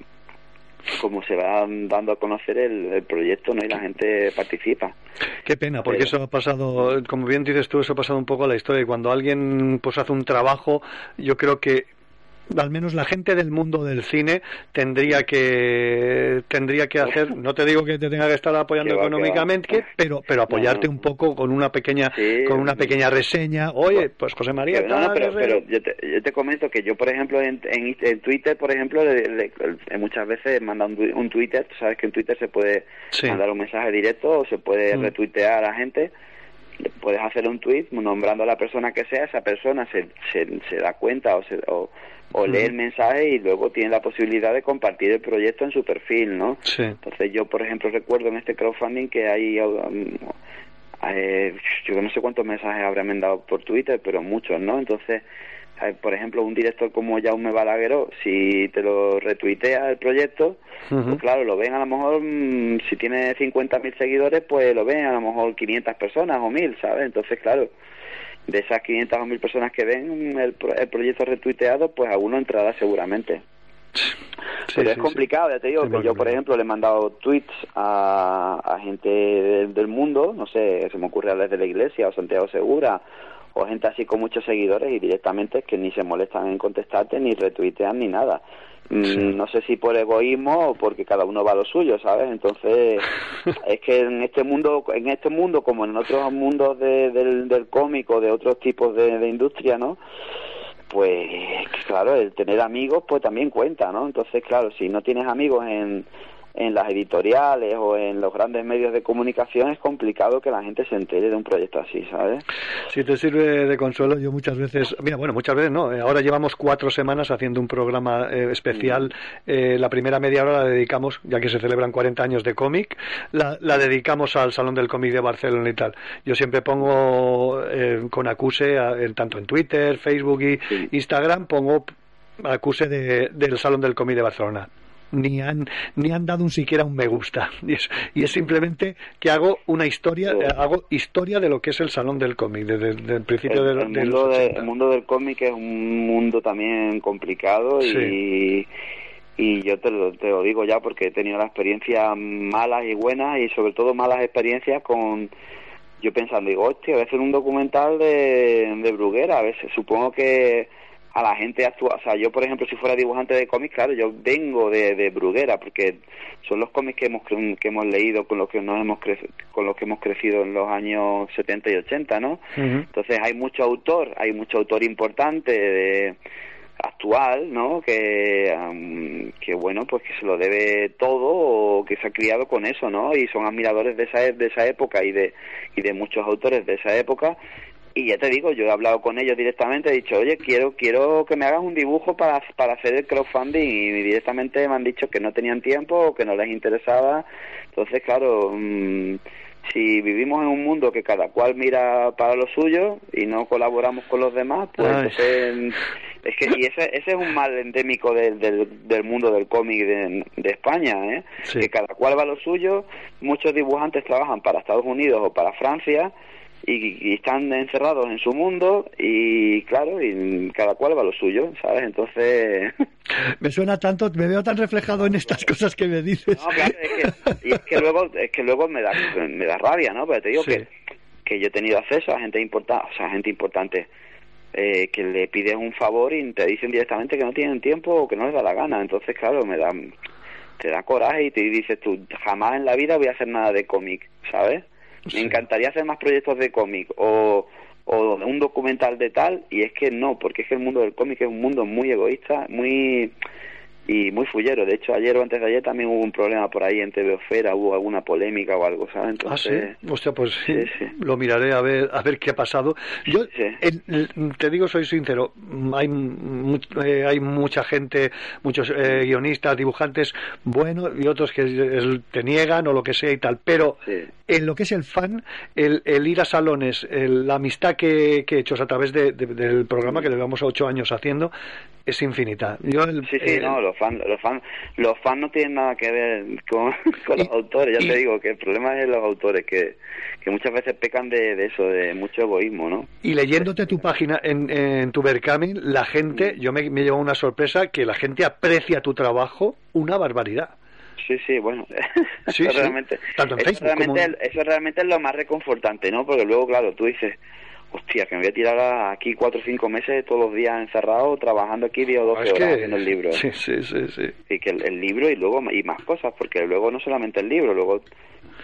como se va dando a conocer el, proyecto no y la gente participa qué pena porque eso ha pasado como bien dices tú eso ha pasado un poco a la historia y cuando alguien pues hace un trabajo yo creo que al menos la gente del mundo del cine tendría que tendría que hacer no te digo que te tenga que estar apoyando económicamente pero pero apoyarte un poco con una pequeña con una pequeña reseña. Oye pues José María pero, pero, yo, te, yo, te, comento que yo por ejemplo en, en, Twitter por ejemplo muchas veces manda un, un, Twitter sabes que en Twitter se puede mandar un mensaje directo o se puede mm. retuitear a la gente puedes hacer un tweet nombrando a la persona que sea esa persona se, se, se da cuenta o se o, o lee el mensaje y luego tiene la posibilidad de compartir el proyecto en su perfil, ¿no? Entonces yo, por ejemplo, recuerdo en este crowdfunding que hay, um, eh, yo no sé cuántos mensajes habrán mandado por Twitter, pero muchos, ¿no? Entonces, eh, por ejemplo, un director como Jaume Balagueró, si te lo retuitea el proyecto, pues claro, lo ven a lo mejor, mm, si tiene 50.000 seguidores, pues lo ven a lo mejor 500 personas o 1.000, ¿sabes? Entonces, claro, de esas 500 o 1000 personas que ven el, proyecto retuiteado, pues a uno entrará seguramente. Pero es complicado, ya te digo, que yo, por ejemplo, le he mandado tweets a, gente del, mundo, no sé, se me ocurre a de la Iglesia o Santiago Segura, o gente así con muchos seguidores y directamente es que ni se molestan en contestarte, ni retuitean, ni nada. Mm, no sé si por egoísmo o porque cada uno va a lo suyo, ¿sabes? Entonces, [LAUGHS] es que en este mundo, en este mundo como en otros mundos del, del cómico, de otros tipos de, de industria, ¿no? Pues claro, el tener amigos pues también cuenta, ¿no? Entonces, claro, si no tienes amigos en en las editoriales o en los grandes medios de comunicación es complicado que la gente se entere de un proyecto así, ¿sabes? Si te sirve de consuelo, yo muchas veces, mira, bueno, muchas veces no, eh, ahora llevamos cuatro semanas haciendo un programa eh, especial, mm. eh, la primera media hora la dedicamos, ya que se celebran 40 años de cómic, la, dedicamos al Salón del Cómic de Barcelona y tal. Yo siempre pongo con acuse, tanto en Twitter, Facebook y Instagram, pongo acuse del Salón del Cómic de Barcelona ni han, ni han dado un siquiera un me gusta. Y es, y es simplemente que hago una historia, eh, hago historia de lo que es el salón del cómic, desde, el principio del, mundo el mundo del cómic es un mundo también complicado y y yo te lo, te lo digo ya porque he tenido las experiencias malas y buenas y sobre todo malas experiencias con yo pensando digo hostia a veces un documental de, de Bruguera a veces supongo que a la gente actúa, o sea, yo por ejemplo si fuera dibujante de cómics, claro, yo vengo de, de Bruguera porque son los cómics que hemos que hemos leído con los que nos hemos con los que hemos crecido en los años 70 y 80, ¿no? Entonces hay mucho autor, hay mucho autor importante de actual, ¿no? Que, que bueno, pues que se lo debe todo o que se ha criado con eso, ¿no? Y son admiradores de esa de esa época y de y de muchos autores de esa época y ya te digo, yo he hablado con ellos directamente, he dicho, oye, quiero quiero que me hagas un dibujo para, para hacer el crowdfunding y directamente me han dicho que no tenían tiempo o que no les interesaba. Entonces, claro, mm, si vivimos en un mundo que cada cual mira para lo suyo y no colaboramos con los demás, pues es que y ese, ese es un mal endémico del, del, mundo del cómic de, de, España, ¿eh? que cada cual va a lo suyo, muchos dibujantes trabajan para Estados Unidos o para Francia y, están encerrados en su mundo y claro, y cada cual va a lo suyo, ¿sabes? Entonces... [LAUGHS] Me suena tanto, me veo tan reflejado en estas cosas que me dices. No, claro, es que, y es que luego, es que luego me da, me da rabia, ¿no? Pero te digo que que yo he tenido acceso a gente importante, o sea, gente importante eh, que le pides un favor y te dicen directamente que no tienen tiempo o que no les da la gana. Entonces, claro, me da, te da coraje y te dices tú, jamás en la vida voy a hacer nada de cómic, ¿sabes? Me encantaría hacer más proyectos de cómic o, o un documental de tal y es que no, porque es que el mundo del cómic es un mundo muy egoísta, muy y muy fullero. De hecho, ayer o antes de ayer también hubo un problema por ahí en TV Ofera, hubo alguna polémica o algo, ¿sabes? Entonces, ah, sí. pues sí, lo miraré a ver a ver qué ha pasado. Yo te digo, soy sincero, hay eh, hay mucha gente, muchos eh, guionistas, dibujantes buenos y otros que te niegan o lo que sea y tal, pero en lo que es el fan, el, el ir a salones, la amistad que, he hecho a través del programa que llevamos ocho años haciendo, es infinita. Yo sí, sí, no, los fans, los fans, los fans no tienen nada que ver con, [LAUGHS] los autores. Ya te digo que el problema es los autores que, que muchas veces pecan de, eso, de mucho egoísmo, ¿no? Y leyéndote tu página en, en tu Berkami, la gente, yo me, me llevo una sorpresa que la gente aprecia tu trabajo una barbaridad. Sí, sí, bueno. [LAUGHS] eso, Realmente, eso, realmente, eso realmente es lo más reconfortante, ¿no? Porque luego, claro, tú dices, hostia, que me voy a tirar aquí cuatro o cinco meses todos los días encerrado, trabajando aquí 10 o 12 horas haciendo el libro. Sí, sí, sí, sí. Y que el, libro y luego y más cosas, porque luego no solamente el libro, luego